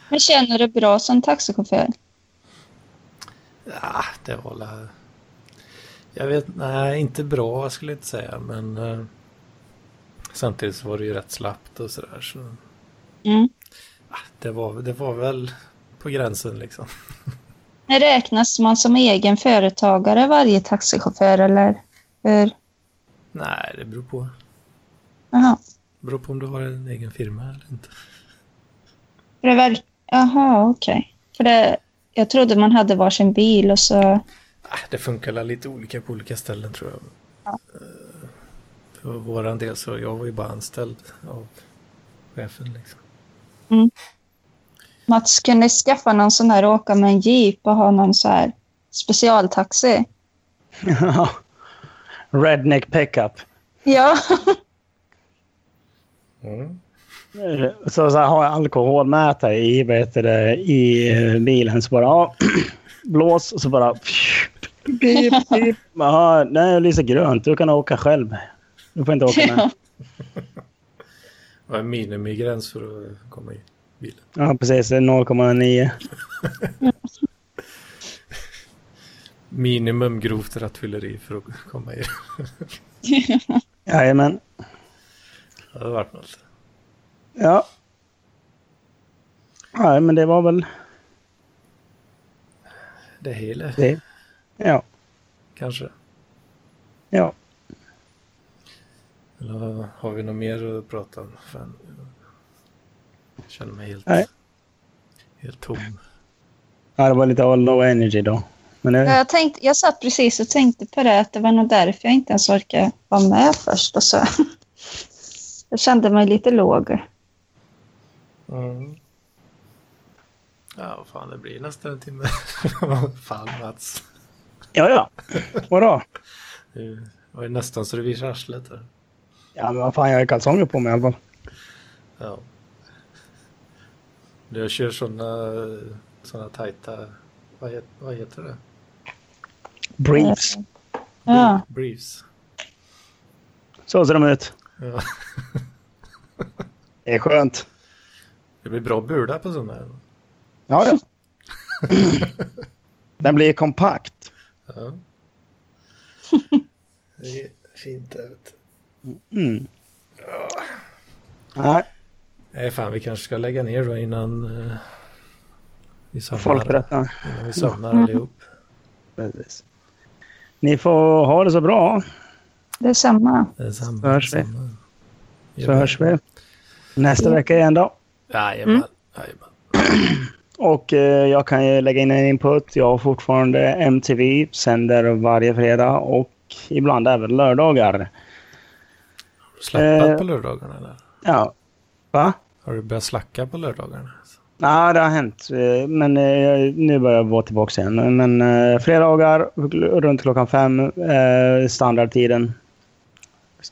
Men känner du bra som taxichaufför? ja, det var la... Jag vet, nej inte bra skulle jag inte säga men eh, samtidigt så var det ju rätt slappt och sådär så Mm. ah, det var, det var väl på gränsen liksom. Men Räknas man som egen företagare varje taxichaufför eller hur? Nej, det beror på. Jaha. Beror på om du har en egen firma eller inte. För det. Jaha, okej. För det... Jag trodde man hade varsin bil och så... Ah, Det funkar lite olika på olika ställen tror jag. Ja. Eh, För våran del så jag var ju bara anställd av chefen liksom. Mats, kan ni skaffa någon sån här åka med en jeep och ha någon så här specialtaxi? Ja. Redneck pickup. Ja. Mm. Så, så här, har jag alkoholmätare i, vet du, det, i eh, bilen så bara ja, blås och så bara pip, pip. Jaha, nej, jag lyser grönt. Du kan åka själv. Du får inte åka med. Vad är minimigräns för att komma i bilen? Ja, precis. Det är 0,9. Minimum grovt rattfylleri för att komma i. Jajamän. Det hade varit något. Ja. Nej, men det var väl Det hela det. Ja. kanske. Ja. Eller har vi något mer att prata om? Fan, jag känner mig helt, Nej. helt tom. ja. Det var lite all low energy då. Men det, Jag, tänkte, jag satt precis och tänkte på det, att det var nog därför jag inte ens orkade vara med först. Och så. Jag kände mig lite låg. Mm. Ja, vad fan, det blir nästan en timme. fan, Mats. ja, ja. Vadå? Det var nästan så det visar arslet. här. Ja, men vad fan, jag har kalsonger på mig i alla fall. Ja. Jag kör sådana såna tajta... Vad, het, vad heter det? Briefs. Ja. Briefs. Så ser de ut. Ja. Det är skönt. Det blir bra bula på sådana här. Ja, ja. Den blir kompakt. Ja. Det är fint du. Mm. Nej, Nej, fan, vi kanske ska lägga ner då innan uh, vi somnar. folkrätten. Innan vi somnar allihop. Precis. Ni får ha det så bra. Detsamma. Det är samma. Så hörs vi. samma. Så hörs vi nästa vecka igen då. Jajamän. Jajamän. Och eh, jag kan ju lägga in en input. Jag har fortfarande MTV, sänder varje fredag och ibland även lördagar. Har du slappat Eh. på lördagarna eller? Ja. Va? Har du börjat slacka på lördagarna? Ja, det har hänt. eh, Men eh, nu börjar jag vara tillbaka igen. Men eh, fredagar runt klockan fem, eh, standardtiden.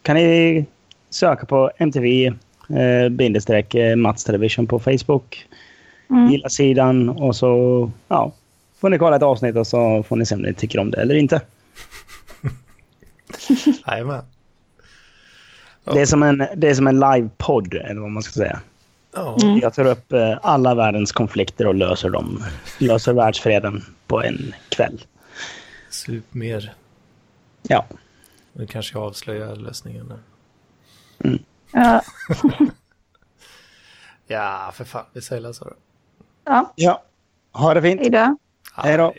Kan ni söka på MTV eh, bindestreck eh, Mats Television på Facebook. Mm. Gilla sidan och så ja, får ni kolla ett avsnitt och så får ni se om ni tycker om det eller inte. Jajamän. Ja. Det är som en, det är som en live-podd, eller vad man ska säga. Mm. Jag tar upp eh, alla världens konflikter och löser dem. Löser världsfreden på en kväll. Sup mer. Ja. Nu kanske jag avslöjar lösningen. Mm. Ja. ja, för fan. Vi säger så då. Ja. ja. Ha det fint. Hej då. Hej då.